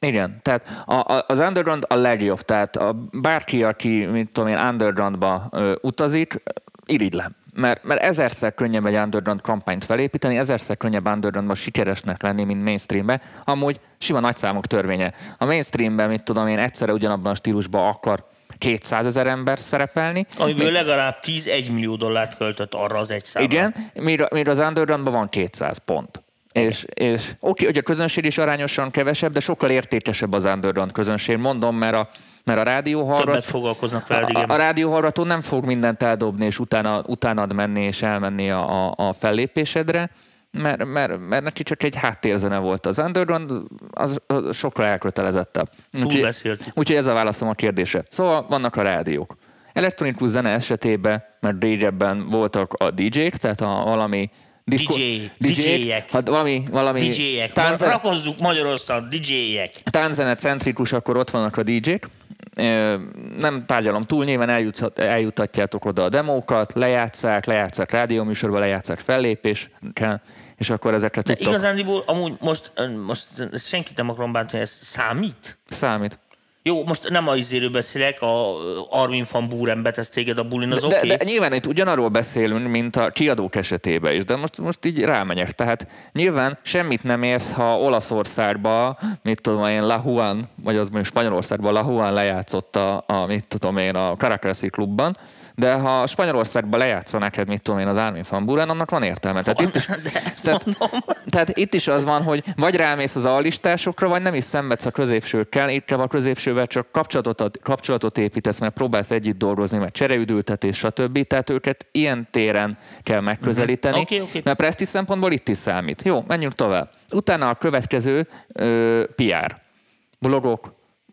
Igen, tehát a, a, az underground a legjobb, tehát a, bárki, aki, mint tudom én, undergroundba ö, utazik, irigylem. Mert, mert ezerszer könnyebb egy underground kampányt felépíteni, ezerszer könnyebb undergroundban sikeresnek lenni, mint mainstreambe. Amúgy sima nagyszámok törvénye. A mainstreamben, mit tudom én, egyszerre ugyanabban a stílusban akar 200 ezer ember szerepelni. Amiből Mi... legalább 10-1 millió dollárt költött arra az egy számra. Igen, mire, mire az undergroundban van 200 pont. És, és oké, okay, hogy a közönség is arányosan kevesebb, de sokkal értékesebb az underground közönség. Mondom, mert a, mert a rádióhallgató... Többet foglalkoznak veled, igen. A, a rádióhallgató nem fog mindent eldobni, és utána, utánad menni, és elmenni a, a, a fellépésedre, mert, mert, mert neki csak egy háttérzene volt az underground, az, az sokkal elkötelezettebb. Úgyhogy, úgyhogy ez a válaszom a kérdése. Szóval vannak a rádiók. Elektronikus zene esetében, mert régebben voltak a DJ-k, tehát a valami Diszko, DJ, ek Hát valami, valami DJ-ek. Tánzene, Rakozzuk Magyarországon, DJ-ek. Tánzene centrikus, akkor ott vannak a DJ-k. Nem tárgyalom túl, nyilván eljutat, eljutatjátok oda a demókat, lejátszák, lejátszák rádióműsorba, lejátszák fellépéskel, és akkor ezeket tudtok. Igazándiból amúgy most, most senkit nem akarom bántani, ez számít? Számít. Jó, most nem a izéről beszélek, a Armin van Buren betesz téged a bulin, az oké. Okay. De, de nyilván itt ugyanarról beszélünk, mint a kiadók esetében is, de most, most így rámegyek. Tehát nyilván semmit nem érsz, ha Olaszországba, mit tudom én, La Juan, vagy az mondjuk Spanyolországban La Juan lejátszott a, a mit tudom én, a Caracasi klubban, de ha Spanyolországban lejátsza neked, mit tudom én, az Armin van Buren, annak van értelme. Tehát itt, is, tehát, tehát itt is az van, hogy vagy rámész az alistásokra, vagy nem is szenvedsz a középsőkkel, itt a középsővel csak kapcsolatot, kapcsolatot építesz, mert próbálsz együtt dolgozni, mert csereüdültetés, stb. Tehát őket ilyen téren kell megközelíteni, uh-huh. okay, okay. mert presztis szempontból itt is számít. Jó, menjünk tovább. Utána a következő ö, PR. Blogok,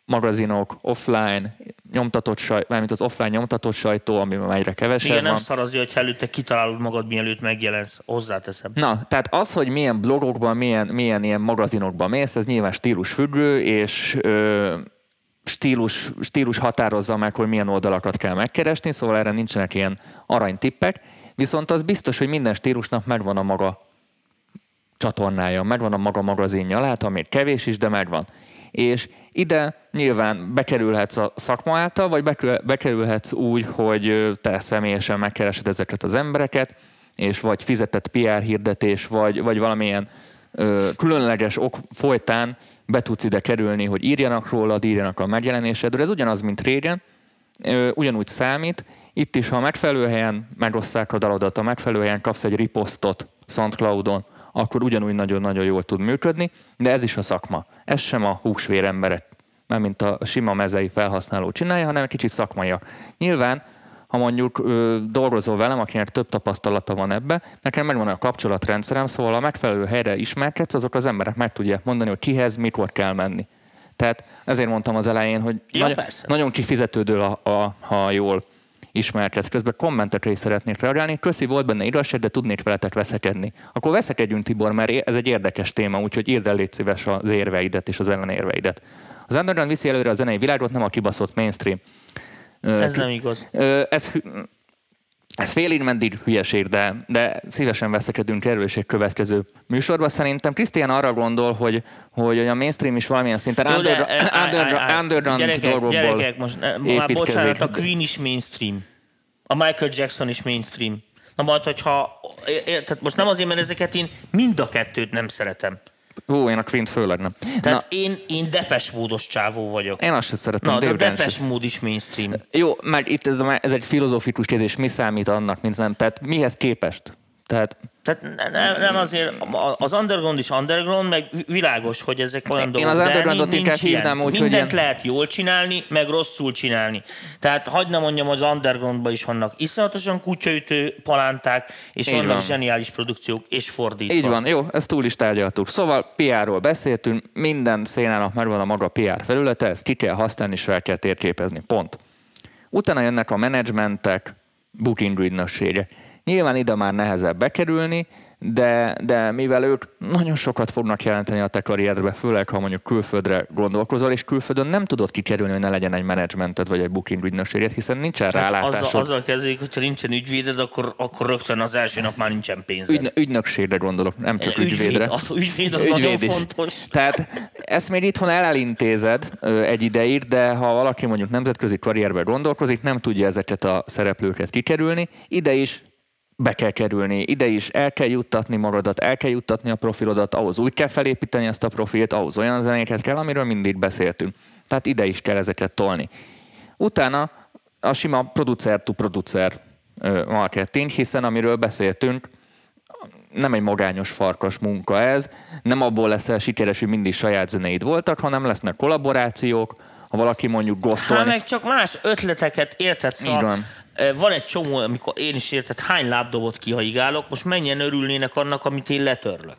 magazinok, offline, nyomtatott sajtó, mármint az offline nyomtatott sajtó, ami már egyre kevesebb Igen, van. nem szar azért, hogy előtte kitalálod magad, mielőtt megjelensz, hozzáteszem. Na, tehát az, hogy milyen blogokban, milyen, milyen ilyen magazinokban mész, ez nyilván stílus függő, és ö, stílus, stílus határozza meg, hogy milyen oldalakat kell megkeresni, szóval erre nincsenek ilyen aranytippek, viszont az biztos, hogy minden stílusnak megvan a maga csatornája, megvan a maga magazinja, lehet, ami kevés is, de megvan és ide nyilván bekerülhetsz a szakma által, vagy bekerülhetsz úgy, hogy te személyesen megkeresed ezeket az embereket, és vagy fizetett PR hirdetés, vagy, vagy valamilyen ö, különleges ok folytán be tudsz ide kerülni, hogy írjanak róla, írjanak a megjelenésedről. Ez ugyanaz, mint régen, ö, ugyanúgy számít. Itt is, ha megfelelő helyen megosszák a dalodat, a megfelelő helyen kapsz egy riposztot SoundCloudon, akkor ugyanúgy nagyon-nagyon jól tud működni, de ez is a szakma. Ez sem a húsvér emberek, nem mint a sima mezei felhasználó csinálja, hanem egy kicsit szakmaiak. Nyilván, ha mondjuk ö, dolgozol velem, akinek több tapasztalata van ebbe, nekem megvan a kapcsolatrendszerem, szóval a megfelelő helyre ismerkedsz, azok az emberek meg tudják mondani, hogy kihez, mikor kell menni. Tehát ezért mondtam az elején, hogy ja, nagy, nagyon kifizetődő, a, a, ha jól ismerkedsz. Közben kommentekre is szeretnék reagálni. Köszi, volt benne igazság, de tudnék veletek veszekedni. Akkor veszekedjünk, Tibor, mert ez egy érdekes téma, úgyhogy írd el légy szíves az érveidet és az ellenérveidet. Az underground viszi előre a zenei világot, nem a kibaszott mainstream. Ez nem igaz. Ez ez félig meddig hülyeség, de, de szívesen veszekedünk erről is egy következő műsorban. Szerintem Krisztián arra gondol, hogy, hogy a mainstream is valamilyen szinten Jó, under, de, under, underground gyerekek, dolgokból Gyerekek, most már bocsánat, a Queen is mainstream. A Michael Jackson is mainstream. Na majd, hogyha, tehát most nem azért, mert ezeket én mind a kettőt nem szeretem. Ó, én a Quint főleg nem. Tehát Na, én, én depes módos csávó vagyok. Én azt sem szeretem. Na, de depes mód is mainstream. Jó, mert itt ez, ez egy filozófikus kérdés, mi számít annak, mint nem. Tehát mihez képest? Tehát tehát nem, nem azért, az underground is underground, meg világos, hogy ezek olyan dolgok. Én az undergroundot inkább hívnám úgy, Mindent hogy lehet jól csinálni, meg rosszul csinálni. Tehát hagyd nem mondjam, az undergroundban is vannak iszonyatosan kutyaütő palánták, és Így vannak van. zseniális produkciók, és fordítva. Így van, jó, ezt túl is tárgyaltuk. Szóval PR-ról beszéltünk, minden szénának megvan a maga PR felülete, ezt ki kell használni, és fel kell térképezni. Pont. Utána jönnek a menedzsmentek, booking ügynökségek Nyilván ide már nehezebb bekerülni, de, de mivel ők nagyon sokat fognak jelenteni a te karrierbe, főleg ha mondjuk külföldre gondolkozol, és külföldön nem tudod kikerülni, hogy ne legyen egy menedzsmented vagy egy booking ügynökséged, hiszen nincsen hát rálátásod. Azzal, azzal kezdődik, hogyha nincsen ügyvéded, akkor, akkor rögtön az első nap már nincsen pénzed. Ügy, ügynökségre gondolok, nem csak Ügyvéd, ügyvédre. Az ügyvéd az Ügyvéd nagyon is. fontos. Tehát ezt még itthon elintézed ö, egy ideig, de ha valaki mondjuk nemzetközi karrierbe gondolkozik, nem tudja ezeket a szereplőket kikerülni, ide is be kell kerülni, ide is el kell juttatni magadat, el kell juttatni a profilodat, ahhoz úgy kell felépíteni ezt a profilt, ahhoz olyan zenéket kell, amiről mindig beszéltünk. Tehát ide is kell ezeket tolni. Utána a sima producer to producer ö, marketing, hiszen amiről beszéltünk, nem egy magányos farkas munka ez, nem abból leszel sikeres, hogy mindig saját zenéid voltak, hanem lesznek kollaborációk, ha valaki mondjuk Hát gosztolni. meg csak más ötleteket, érted? Szóval van. egy csomó, amikor én is érted, hány lábdobot kihaigálok, most mennyien örülnének annak, amit én letörlök.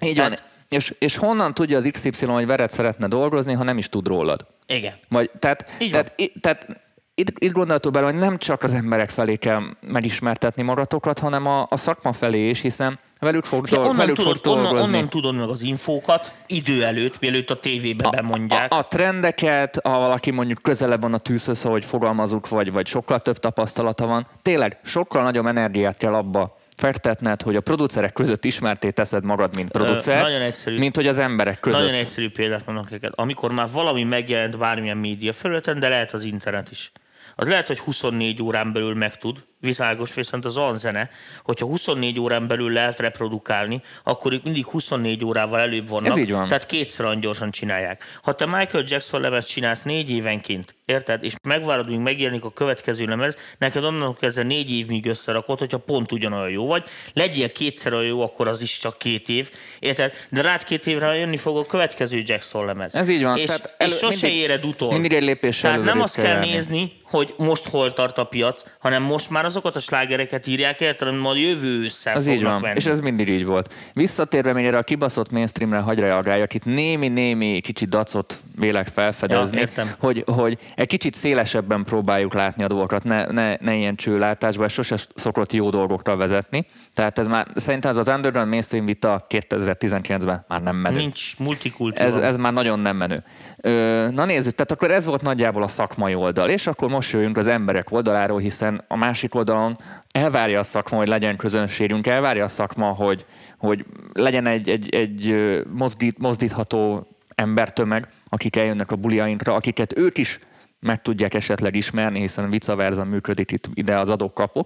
Így van. Tehát- És, és honnan tudja az XY, hogy veled szeretne dolgozni, ha nem is tud rólad? Igen. Vagy, tehát, Így tehát, i- tehát itt, itt gondoltok bele, hogy nem csak az emberek felé kell megismertetni magatokat, hanem a, a szakma felé is, hiszen velük fog, dolg, onnan, velük tudod, fog onnan, onnan tudod meg az infókat idő előtt, mielőtt a tévébe bemondják. A, a trendeket, ha valaki mondjuk közelebb van a tűzhöz, ahogy fogalmazunk, vagy, vagy sokkal több tapasztalata van, tényleg sokkal nagyobb energiát kell abba fektetned, hogy a producerek között ismerté teszed magad, mint producer, nagyon egyszerű. mint hogy az emberek között. Nagyon egyszerű példát mondok neked. Amikor már valami megjelent bármilyen média felületen, de lehet az internet is. Az lehet, hogy 24 órán belül megtud, világos, viszont az olyan zene, hogyha 24 órán belül lehet reprodukálni, akkor ők mindig 24 órával előbb vannak. Ez így van. Tehát kétszer olyan gyorsan csinálják. Ha te Michael Jackson lemez csinálsz négy évenként, érted? És megvárod, míg megjelenik a következő lemez, neked onnan kezdve négy év, míg összerakod, hogyha pont ugyanolyan jó vagy. Legyél kétszer olyan jó, akkor az is csak két év, érted? De rád két évre jönni fog a következő Jackson lemez. Ez így van. És, Tehát és elő- sose mindig- éred utol. mindig egy lépéssel Tehát nem azt kell kell nézni, hogy most hol tart a piac, hanem most már azokat a slágereket írják, érted, amit majd jövő ősszel Az így van, venni. és ez mindig így volt. Visszatérve még erre a kibaszott mainstreamre hagy reagáljak, itt némi-némi kicsit dacot vélek felfedezni, Ja, értem. hogy, hogy egy kicsit szélesebben próbáljuk látni a dolgokat, ne, ne, ne ilyen csőlátásba, ez sose szokott jó dolgokra vezetni. Tehát ez már, szerintem ez az underground mainstream vita 2019-ben már nem menő. Nincs multikultúra. Ez, ez már nagyon nem menő. Ö, na nézzük, tehát akkor ez volt nagyjából a szakmai oldal, és akkor most jöjjünk az emberek oldaláról, hiszen a másik oldalon elvárja a szakma, hogy legyen közönségünk, elvárja a szakma, hogy, hogy legyen egy, egy, egy mozdít, mozdítható embertömeg, akik eljönnek a buliainkra, akiket ők is meg tudják esetleg ismerni, hiszen vice versa működik itt ide az adókapu.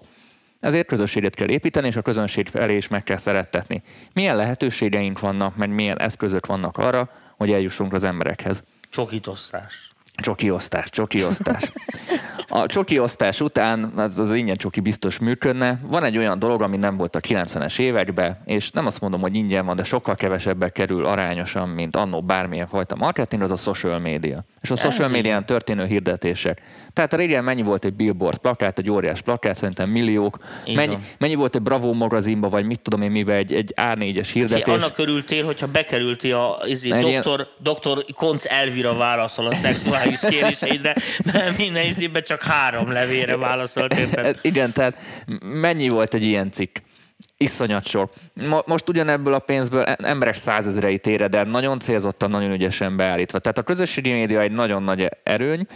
Ezért közösséget kell építeni, és a közönség felé is meg kell szerettetni. Milyen lehetőségeink vannak, meg milyen eszközök vannak arra, hogy eljussunk az emberekhez. Csokitosztás. Csoki osztás, csoki osztás. <laughs> A csoki osztás után, az, az ingyen csoki biztos működne. Van egy olyan dolog, ami nem volt a 90-es években, és nem azt mondom, hogy ingyen van, de sokkal kevesebbe kerül arányosan, mint annó bármilyen fajta marketing, az a social media. És a social médián történő hirdetések. Tehát régen mennyi volt egy billboard plakát, egy óriás plakát, szerintem milliók. Így Mennyi, van. mennyi volt egy Bravo magazinba, vagy mit tudom én miben, egy, egy A4-es Ki hirdetés. annak örültél, hogyha bekerültél a izé, Egy ilyen- doktor, doktor Konc Elvira válaszol a szexuális kéréseidre, mert minden izében csak három levére válaszolt, érted? Igen, tehát mennyi volt egy ilyen cikk? Iszonyat. Mo- Most ugyanebből a pénzből e- emberek százezreit éred el, nagyon célzottan, nagyon ügyesen beállítva. Tehát a közösségi média egy nagyon nagy erőny.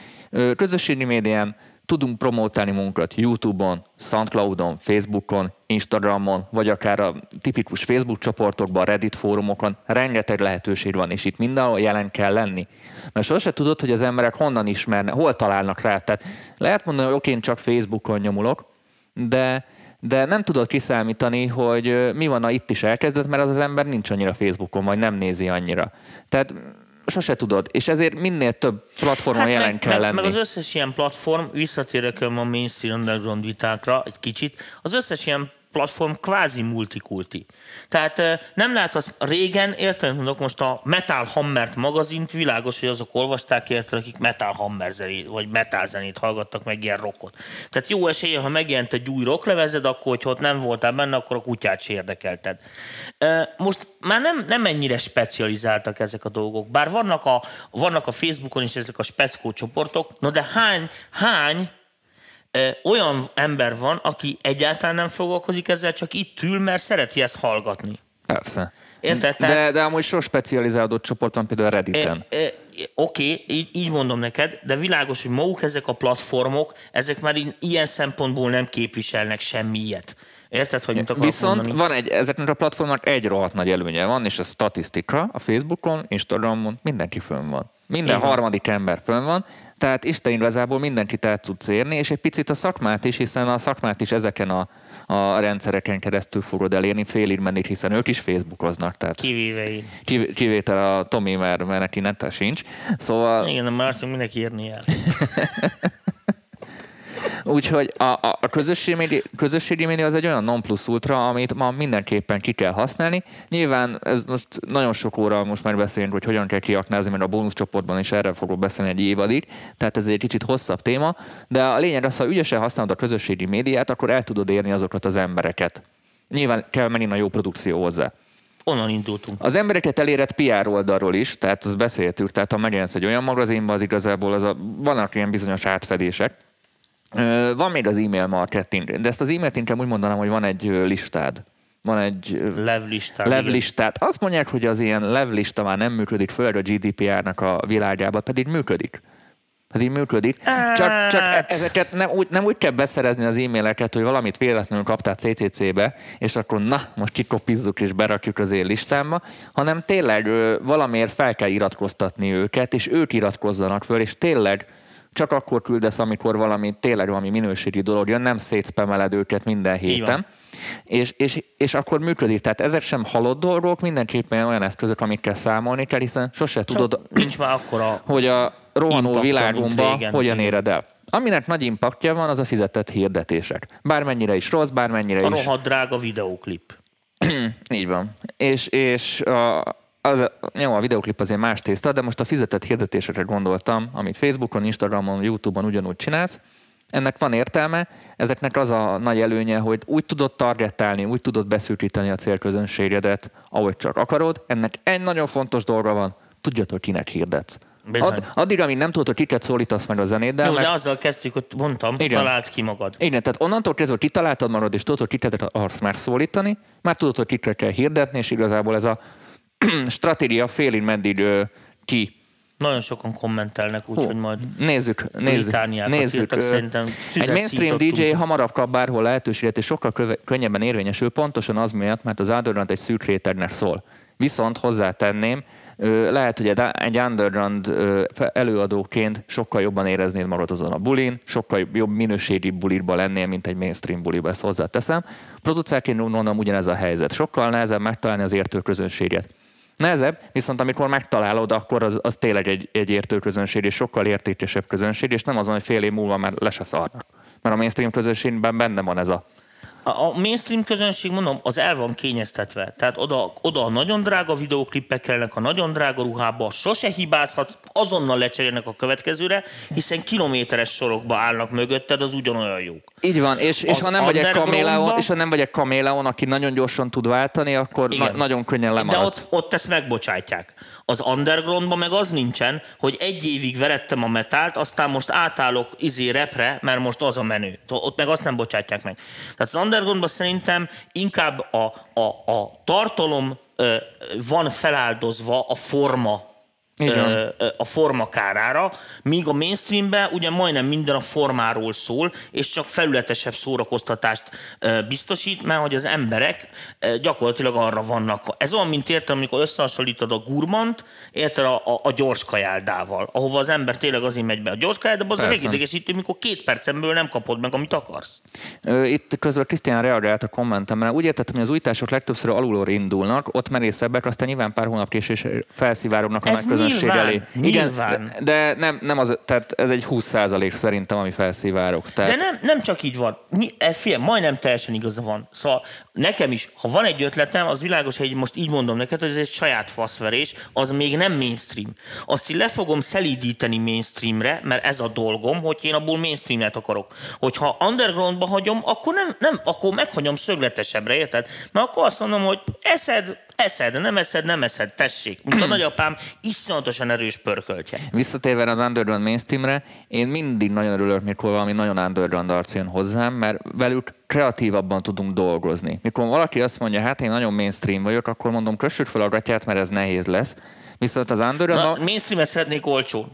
Közösségi médián tudunk promotálni munkat YouTube-on, Soundcloud-on, Facebookon, Instagramon, vagy akár a tipikus Facebook csoportokban, Reddit fórumokon. Rengeteg lehetőség van, és itt mindenhol jelen kell lenni. Mert sose tudod, hogy az emberek honnan ismernek, hol találnak rá. Tehát lehet mondani, hogy oké, én csak Facebookon nyomulok, de, de nem tudod kiszámítani, hogy mi van, ha itt is elkezdett, mert az az ember nincs annyira Facebookon, vagy nem nézi annyira. Tehát sose tudod, és ezért minél több platformon hát jelen meg, kell meg, lenni. meg az összes ilyen platform, visszatérek a mainstream underground vitákra egy kicsit, az összes ilyen platform kvázi multikulti. Tehát eh, nem lehet az, régen, érted, mondok most a Metal Hammert magazint, világos, hogy azok olvasták, érted, akik Metal Hammer zenét, vagy metal zenét hallgattak, meg ilyen rockot. Tehát jó esélye, ha megjelent egy új rocklevezed, akkor, hogyha ott nem voltál benne, akkor a kutyát se érdekelted. Most már nem, nem ennyire specializáltak ezek a dolgok, bár vannak a, vannak a Facebookon is ezek a speckó csoportok, no de hány, hány olyan ember van, aki egyáltalán nem foglalkozik ezzel, csak itt ül, mert szereti ezt hallgatni. Persze. Érted? De, Tehát- de amúgy so specializálódott csoport van például a Redditen. E, e, Oké, okay, így, így mondom neked, de világos, hogy maguk ezek a platformok, ezek már így, ilyen szempontból nem képviselnek semmi ilyet. Érted, hogy mit akarok Viszont mondani? van egy, ezeknek a platformnak egy rohadt nagy előnye van, és a statisztika a Facebookon, Instagramon mindenki fönn van. Minden Igen. harmadik ember fönn van, tehát Isten igazából mindenkit el tudsz érni, és egy picit a szakmát is, hiszen a szakmát is ezeken a, a rendszereken keresztül fogod elérni, félig menni, hiszen ők is Facebookoznak, tehát Kivéve én. kiv- kivétel a Tomi, mert, mert neki nete sincs. Szóval Igen, már azt mindenki írni el. <laughs> Úgyhogy a, a, a közösségi, média, közösségi média az egy olyan non plus ultra, amit ma mindenképpen ki kell használni. Nyilván ez most nagyon sok óra most már beszélünk, hogy hogyan kell kiaknázni, mert a bónuszcsoportban is erről fogok beszélni egy évadig, tehát ez egy kicsit hosszabb téma, de a lényeg az, ha ügyesen használod a közösségi médiát, akkor el tudod érni azokat az embereket. Nyilván kell menni a jó produkció hozzá. Onnan indultunk. Az embereket elérett PR oldalról is, tehát azt beszéltük, tehát ha megjelensz egy olyan magazinba, az igazából az a, vannak ilyen bizonyos átfedések. Van még az e-mail marketing, de ezt az e-mailt inkább úgy mondanám, hogy van egy listád. Van egy igen. levlistát. Azt mondják, hogy az ilyen levlista már nem működik, főleg a GDPR-nak a világában, pedig működik. Pedig működik. Csak, csak e- Hát. ezeket nem úgy, nem úgy kell beszerezni az e-maileket, hogy valamit véletlenül kaptál CCC-be, és akkor na, most kikopizzuk és berakjuk az én listámba, hanem tényleg valamiért fel kell iratkoztatni őket, és ők iratkozzanak föl, és tényleg csak akkor küldesz, amikor valami, tényleg valami minőségi dolog jön, nem szétszpemeled őket minden héten. És, és, és akkor működik. Tehát ezek sem halott dolgok, mindenképpen olyan eszközök, amikkel számolni kell, hiszen sose Csak tudod, <clears throat> nincs már akkora... hogy a rohanó világunkban hogyan éred el. Aminek nagy impaktja van, az a fizetett hirdetések. Bármennyire is rossz, bármennyire A is. rohadt drága videóklip. <clears throat> Így van. És, és a, az, jó, a videoklip azért más tészta, de most a fizetett hirdetésekre gondoltam, amit Facebookon, Instagramon, Youtube-on ugyanúgy csinálsz. Ennek van értelme, ezeknek az a nagy előnye, hogy úgy tudod targetálni, úgy tudod beszűkíteni a célközönségedet, ahogy csak akarod. Ennek egy nagyon fontos dolga van, tudjad, hogy kinek hirdetsz. Bizony. Ad, addig, amíg nem tudod, hogy kiket szólítasz meg a zenéddel, Jó, meg de azzal kezdtük, hogy mondtam, Igen. talált ki magad. igen, tehát onnantól kezdve, hogy kitaláltad magad, és tudod, hogy kiket akarsz már szólítani, már tudod, hogy kikre kell hirdetni, és igazából ez a stratégia félig meddig ö, ki. Nagyon sokan kommentelnek, úgyhogy majd Nézzük, nézzük, nézzük. írtak, szerintem Egy mainstream. DJ hamarabb kap bárhol lehetőséget, és sokkal köve- könnyebben érvényesül, pontosan az miatt, mert az underground egy szűk rétegnek szól. Viszont hozzátenném, lehet, hogy egy- underground előadóként sokkal jobban éreznéd magad azon a bulin, sokkal jobb minőségi bulirba lennél, mint egy mainstream buliba, ezt hozzáteszem. Producerként mondom, ugyanez a helyzet. Sokkal nehezebb megtalálni az értő közönséget. Nehezebb, viszont amikor megtalálod, akkor az, az tényleg egy, egy értő közönség, és sokkal értékesebb közönség, és nem az hogy fél év múlva már le se szarnak. Mert a mainstream közönségben benne van ez a... A mainstream közönség, mondom, az el van kényeztetve. Tehát oda, oda a nagyon drága videóklippek kellnek, a nagyon drága ruhába, sose hibázhatsz, azonnal lecserélnek a következőre, hiszen kilométeres sorokba állnak mögötted, az ugyanolyan jók. Így van, és, és ha nem vagy egy kaméleon, és ha nem vagy egy kaméleon, aki nagyon gyorsan tud váltani, akkor na, nagyon könnyen De lemaradsz. ott, ott ezt megbocsátják. Az undergroundban meg az nincsen, hogy egy évig verettem a metált, aztán most átállok izé repre, mert most az a menő. Ott meg azt nem bocsátják meg. Tehát az undergroundban szerintem inkább a, a, a tartalom ö, van feláldozva a forma A forma kárára, míg a mainstreamben ugye majdnem minden a formáról szól, és csak felületesebb szórakoztatást biztosít, mert hogy az emberek gyakorlatilag arra vannak. Ez olyan, mint értem, amikor összehasonlítod a gurmant, érted a, a, a gyors kajáldával, ahova az ember tényleg azért megy be a gyors kajáldába, az a Persze. megidegesítő, mikor két percemből nem kapod meg, amit akarsz. Itt közben Krisztián reagált a kommentemre. Úgy értettem, hogy az újítások legtöbbször alulról indulnak, ott merészebbek, aztán nyilván pár hónap késés felszivárognak a nagy közönség nyilván, elé. nyilván. Igen, de nem, nem az, tehát ez egy 20% szerintem, ami felszivárog. Tehát, De nem, nem csak így van. E, figyelj, majdnem teljesen igaza van. Szóval nekem is, ha van egy ötletem, az világos, hogy most így mondom neked, hogy ez egy saját faszverés, az még nem mainstream. Azt így le fogom szelídíteni mainstreamre, mert ez a dolgom, hogy én abból mainstreamet akarok. Hogyha undergroundba hagyom, akkor nem, nem akkor meghagyom szögletesebbre, érted? Mert akkor azt mondom, hogy eszed, Eszed, nem eszed, nem eszed, tessék. Mint a nagyapám iszonyatosan erős pörköltje. Visszatérve az Underground mainstreamre, én mindig nagyon örülök, mikor valami nagyon Underground arc jön hozzám, mert velük kreatívabban tudunk dolgozni. Mikor valaki azt mondja, hát én nagyon mainstream vagyok, akkor mondom, kössük fel a gatyát, mert ez nehéz lesz. Viszont az underground Na, mainstream szeretnék olcsó.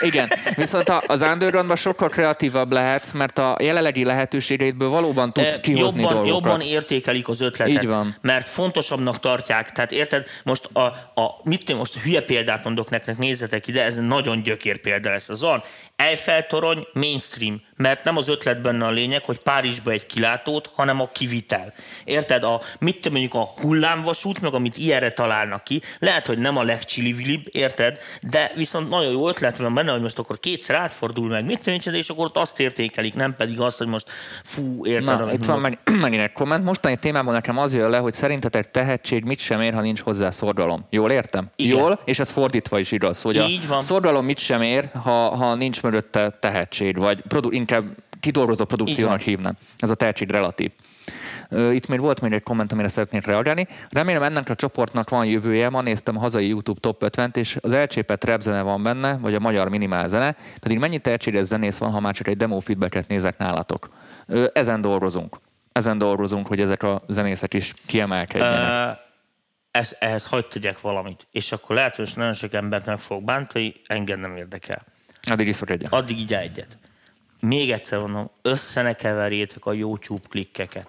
Igen, viszont az undergroundban sokkal kreatívabb lehetsz, mert a jelenlegi lehetőségeidből valóban tudsz Eh, kihozni jobban, dolgokat. jobban értékelik az ötletet. Így van. Mert fontosabbnak tartják. Tehát érted, most a, a mit tudom, most hülye példát mondok nektek, nézzetek ide, ez nagyon gyökér példa lesz. Az on, Eiffel torony mainstream, mert nem az ötlet benne a lényeg, hogy Párizsba egy kilátót, hanem a kivitel. Érted? A, mit tudom, mondjuk a hullámvasút, meg amit ilyenre találnak ki, lehet, hogy nem a legcsillivilibb, érted? De viszont nagyon jó ötlet van benne, hogy most akkor kétszer átfordul meg, mit én, és akkor ott azt értékelik, nem pedig azt, hogy most fú, érted? Na, itt van meg, <clears throat> megint egy komment. Mostani témában nekem az jön le, hogy szerintetek tehetség mit sem ér, ha nincs hozzá szorgalom. Jól értem? Igen. Jól, és ez fordítva is igaz, hogy Így a van. szorgalom mit sem ér, ha, ha nincs mögötte tehetség, vagy produ- inkább kidolgozó produkciónak hívnám. Ez a tehetség relatív. Itt még volt még egy komment, amire szeretnék reagálni. Remélem ennek a csoportnak van jövője. Ma néztem a hazai YouTube top 50-t, és az elcsépett rap zene van benne, vagy a magyar minimál zene, pedig mennyi tehetséges zenész van, ha már csak egy demo feedbacket nézek nálatok. Ezen dolgozunk. Ezen dolgozunk, hogy ezek a zenészek is kiemelkedjenek. Ez, ehhez hagyd tegyek valamit. És akkor lehet, hogy nagyon sok embert meg fog bántani, engem nem érdekel. Addig iszok egyet. Addig így egyet. Még egyszer mondom, össze ne keverjétek a YouTube klikkeket.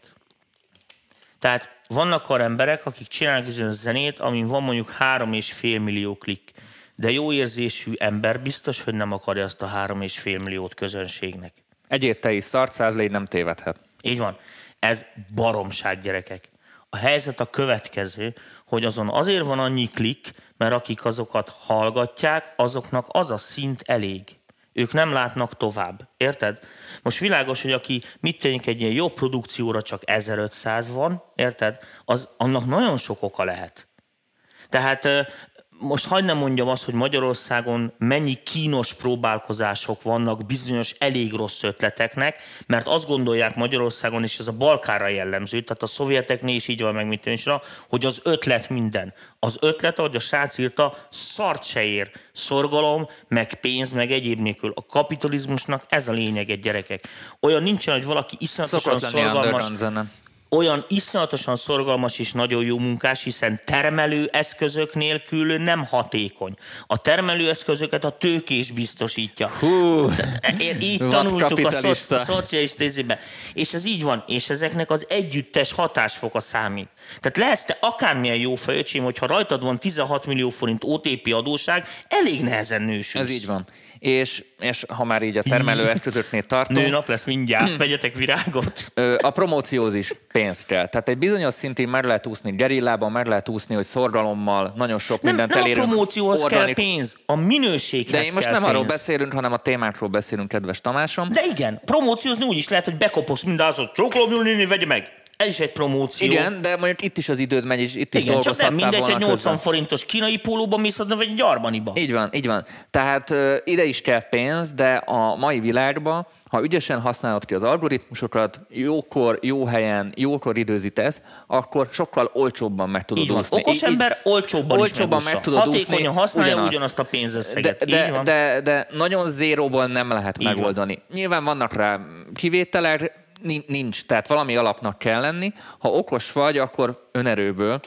Tehát vannak olyan emberek, akik csinálnak bizonyos zenét, amin van mondjuk három és fél millió klikk. De jó érzésű ember biztos, hogy nem akarja azt a három és fél milliót közönségnek. Egyét te is szart, száz légy nem tévedhet. Így van. Ez baromság, gyerekek. A helyzet a következő, hogy azon azért van annyi klik, mert akik azokat hallgatják, azoknak az a szint elég. Ők nem látnak tovább. Érted? Most világos, hogy aki mit tényleg egy ilyen jó produkcióra csak 1500 van, érted? Az annak nagyon sok oka lehet. Tehát most hagyd nem mondjam azt, hogy Magyarországon mennyi kínos próbálkozások vannak bizonyos elég rossz ötleteknek, mert azt gondolják Magyarországon, és ez a Balkára jellemző, tehát a szovjeteknél is így van meg, mint is, hogy az ötlet minden. Az ötlet, ahogy a srác írta, szart se ér. Szorgalom, meg pénz, meg egyéb nélkül. A kapitalizmusnak ez a lényege, gyerekek. Olyan nincsen, hogy valaki iszonyatosan szorgalmas. Olyan iszonyatosan szorgalmas és nagyon jó munkás, hiszen termelő eszközök nélkül nem hatékony. A termelő eszközöket a tőkés biztosítja. Hú, Én így tanultuk a, szoci- a szocialista izébe. És ez így van, és ezeknek az együttes hatásfoka számít. Tehát lehetsz te akármilyen jó fejöcsém, hogyha rajtad van 16 millió forint OTP adóság, elég nehezen nősülsz. ez így van. És, és ha már így a termelőeszközöknél tartunk, Nőnap lesz mindjárt, <clears throat> vegyetek virágot. A promócióhoz is pénz kell. Tehát egy bizonyos szintén meg lehet úszni gerillában, meg lehet úszni, hogy szorgalommal nagyon sok Nem, mindent nem a elérünk. promócióhoz kell Organik- pénz, a minőséghez De én most kell nem pénz. arról beszélünk, hanem a témákról beszélünk, kedves Tamásom. De igen, promóciózni úgy is lehet, hogy bekopogsz mindazot, csokolom, néni, vegye meg. Ez is egy promóció. Igen, de mondjuk itt is az időd megy, és itt is Igen, csak nem mindegy, hogy 80 közben. forintos kínai pólóban mész, vagy egy armaniba. Így van, így van. Tehát ö, ide is kell pénz, de a mai világban, ha ügyesen használod ki az algoritmusokat, jókor, jó helyen, jókor időzítesz, akkor sokkal olcsóbban meg tudod Így van. úszni. Okos Így- ember olcsóbban, olcsóbban is meg megúszza. tudod Hatékonyan úszni, használja ugyanazt. ugyanazt a De, pénzösszeget. De, van. de, de nagyon zéróból nem lehet Így van. megoldani. Nyilván vannak rá kivételek, nincs, tehát valami alapnak kell lenni. Ha okos vagy, akkor önerőből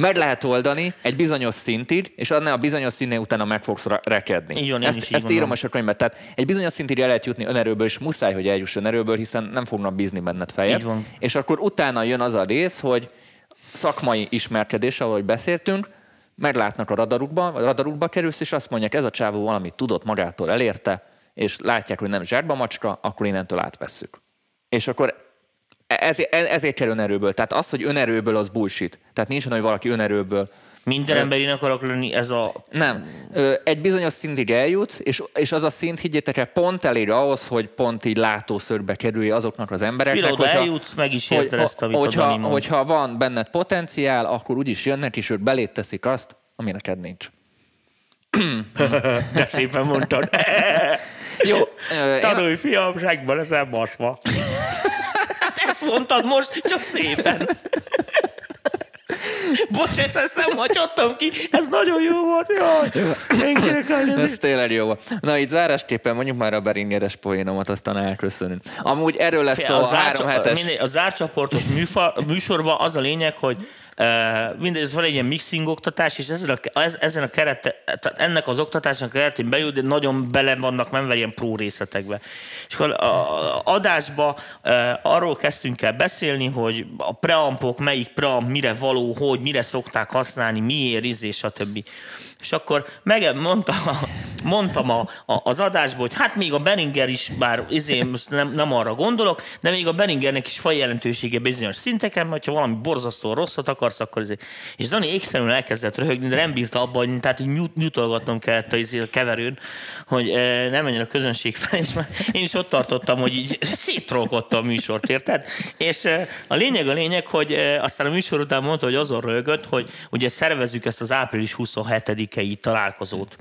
meg lehet oldani egy bizonyos szintig, és annál a bizonyos színnél utána meg fogsz rekedni. Így van, ezt, így ezt írom a könyvben. Tehát egy bizonyos szintig el lehet jutni önerőből, és muszáj, hogy eljuss önerőből, hiszen nem fognak bízni benned fejet. Így van. És akkor utána jön az a rész, hogy szakmai ismerkedés, ahogy beszéltünk, meglátnak a radarukba, a radarukba kerülsz, és azt mondják, ez a csávó valamit tudott, magától elérte, és látják, hogy nem zsárba macska, akkor innentől átvesszük. És akkor ezért, ezért kell önerőből. Tehát az, hogy önerőből, az bullshit. Tehát nincs olyan, hogy valaki önerőből Minden emberén akarok lenni, ez a... nem. Egy bizonyos szintig eljutsz, és, és az a szint, higgyétek el, pont elér ahhoz, hogy pont így látószögbe kerülj azoknak az embereknek. Mire oda eljutsz, meg is érted ezt, amit a hogyha, mond. hogyha van benned potenciál, akkor úgyis jönnek, és ők belét teszik azt, ami neked nincs. <laughs> De szépen mondtad. <laughs> Jó, ö, én, Tanulj, fiam, segbe leszel baszva. <laughs> Hát ezt mondtad most, csak szépen. <laughs> Bocs, ezt, ezt nem hagyottam ki, ez nagyon jó volt, jaj. Én Ez tényleg jó volt. Na, így zárásképpen mondjuk már a beringeres poénomat, aztán elköszönünk. Amúgy erről lesz szó a, a három hetes. a zárcsoportos műfa, műsorban az a lényeg, hogy mindegy, van egy ilyen mixing oktatás, és ezen a, ez, ezen a kerete, tehát ennek az oktatásnak a keretén belül, nagyon bele vannak menve ilyen pró részletekbe. És akkor a, adásba arról kezdtünk el beszélni, hogy a preampok, melyik preamp mire való, hogy, mire szokták használni, miért, izé, stb. És akkor meg mondtam, mondtam a, a, az adásból, hogy hát még a Beringer is, bár izé, most nem, nem arra gondolok, de még a Beringernek is faj jelentősége bizonyos szinteken, mert ha valami borzasztó rosszat akarsz, akkor izé. És Dani égtelenül elkezdett röhögni, de nem bírta abba, tehát így nyújt, nyújtolgatnom kellett a, izé, a keverőn, hogy e, nem menjen a közönség fel, és már én is ott tartottam, hogy így szétrolkodta a műsort, érted? És e, a lényeg a lényeg, hogy e, aztán a műsor után mondta, hogy azon röhögött, hogy ugye szervezzük ezt az április 27-i találkozót.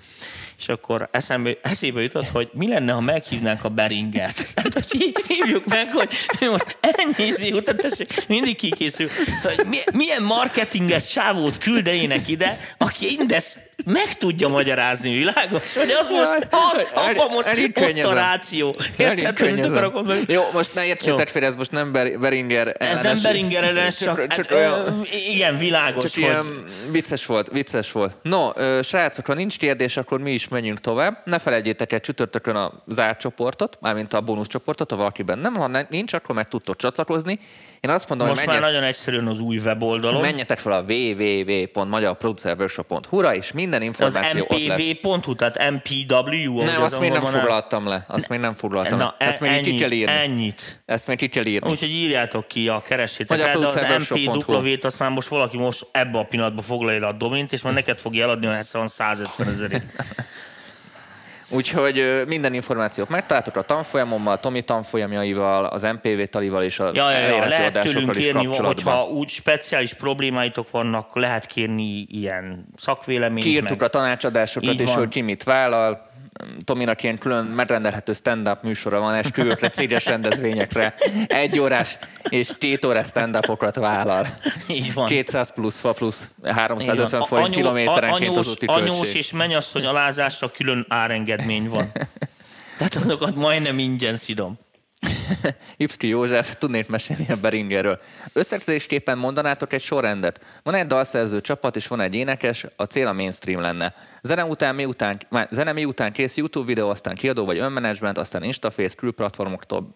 És akkor eszembe, eszébe jutott, hogy mi lenne, ha meghívnánk a Beringert. Tehát, <laughs> hogy hí- hívjuk meg, hogy most izé után, tessék, mindig kikészül. Szóval, hogy mi- milyen marketinges csávót küldenének ide, aki indesz meg tudja magyarázni, világos? Hogy az most, az, abban most ott a Elinkönnyezem. ráció. Érted, mit akarok mondani? Jó, most ne értsétek félre, ez most nem Ber- Beringer Ez ellenes. nem Beringer ellenes, csak, csak, csak csak olyan, igen, világos, csak hogy... ilyen vicces volt, vicces volt. No, srácok, ha nincs kérdés, akkor mi is menjünk tovább. Ne felejtjétek el csütörtökön a zárt csoportot, mármint a bónusz csoportot, ha valakiben nem, ha nincs, akkor meg tudtok csatlakozni. Én azt mondom, Most hogy már menjek, nagyon egyszerűen az új weboldalon. menjetek fel a www.magyarproducerworkshop.hu-ra, és minden az információ ott lesz. mpv.hu, tehát MPW. Nem, az azt még nem foglaltam le. Azt még nem foglaltam Na, le. Ezt még így ki ennyit, kell írni. ennyit. Ezt még ki kell írni. Úgyhogy írjátok ki, a a el, de az. MPW-t azt már most valaki most ebbe a pillanatban foglalja a domint, és már neked fogja eladni, ha van 150 ezerért. <laughs> Úgyhogy minden információt megtaláltok a tanfolyamommal, Tomi tanfolyamjaival, az MPV talival és a Ja, ja, ja, lehet tőlünk is kérni, hogyha úgy speciális problémáitok vannak, lehet kérni ilyen szakvéleményt. Kiírtuk meg. a tanácsadásokat Így is, van. hogy ki mit vállal. Tominak ilyen külön megrendelhető stand-up műsora van, esküvőkre, céges rendezvényekre, egy órás és két órás stand-upokat vállal. Így van. 200 plusz fa plusz Így 350 van. forint Anyu- kilométerenként anyós, az úti Anyós és mennyasszony alázásra külön árengedmény van. <laughs> Tehát azokat majdnem ingyen szidom. <laughs> Ipszki József, tudnék mesélni a Beringerről. Összegzésképpen mondanátok egy sorrendet. Van egy dalszerző csapat, és van egy énekes, a cél a mainstream lenne. Zene után miután, már zene miután kész YouTube videó, aztán kiadó vagy önmenedzsment, aztán Instaface, külplatformoktól.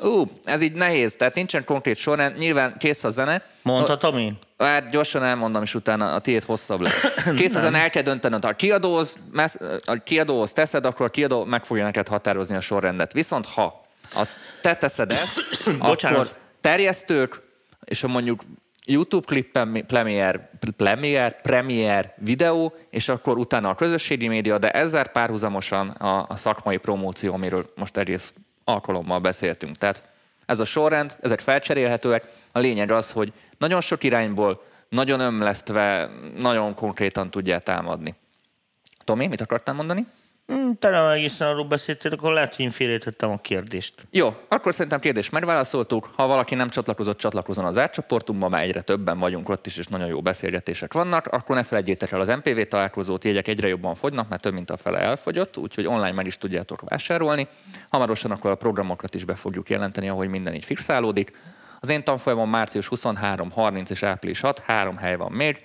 Ú, ez így nehéz, tehát nincsen konkrét sorrend. Nyilván kész a zene. Mondhatom én? Hát gyorsan elmondom, és utána a tiéd hosszabb lesz. <coughs> Kész ezen el kell döntened, ha a kiadóhoz, messz, a kiadóhoz teszed, akkor a kiadó meg fogja neked határozni a sorrendet. Viszont ha a te teszed ezt, <coughs> akkor terjesztők, és ha mondjuk YouTube klippen premier, premier, premier videó, és akkor utána a közösségi média, de ezzel párhuzamosan a, a szakmai promóció, amiről most egész alkalommal beszéltünk. Tehát ez a sorrend, ezek felcserélhetőek. A lényeg az, hogy nagyon sok irányból, nagyon ömlesztve, nagyon konkrétan tudják támadni. Tomi, mit akartál mondani? Hmm, Talán egészen arról beszéltél, akkor lehet, hogy én félretettem a kérdést. Jó, akkor szerintem kérdést megválaszoltuk. Ha valaki nem csatlakozott, csatlakozon az átcsoportunkba, már egyre többen vagyunk ott is, és nagyon jó beszélgetések vannak. Akkor ne felejtjétek el az MPV találkozót, jegyek egyre jobban fogynak, mert több mint a fele elfogyott, úgyhogy online meg is tudjátok vásárolni. Hamarosan akkor a programokat is be fogjuk jelenteni, ahogy minden így fixálódik. Az én tanfolyamon március 23, 30 és április 6, három hely van még,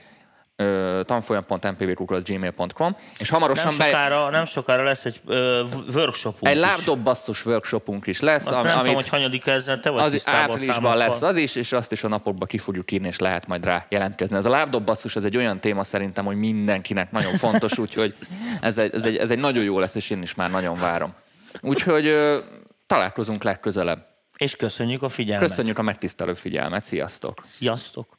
ö, tanfolyam.mpv.gmail.com, és hamarosan Nem be, sokára, nem sokára lesz egy ö, workshopunk egy lábdobbasszus workshopunk is lesz, Azt ami, nem amit tudom, hogy hanyadik ezzel, te vagy az áprilisban lesz az is, és azt is a napokba ki fogjuk írni, és lehet majd rá jelentkezni. Ez a lábdobbasszus, ez egy olyan téma szerintem, hogy mindenkinek nagyon fontos, <laughs> úgyhogy ez egy, ez, egy, ez egy nagyon jó lesz, és én is már nagyon várom. Úgyhogy ö, találkozunk legközelebb. És köszönjük a figyelmet. Köszönjük a megtisztelő figyelmet, sziasztok! Sziasztok!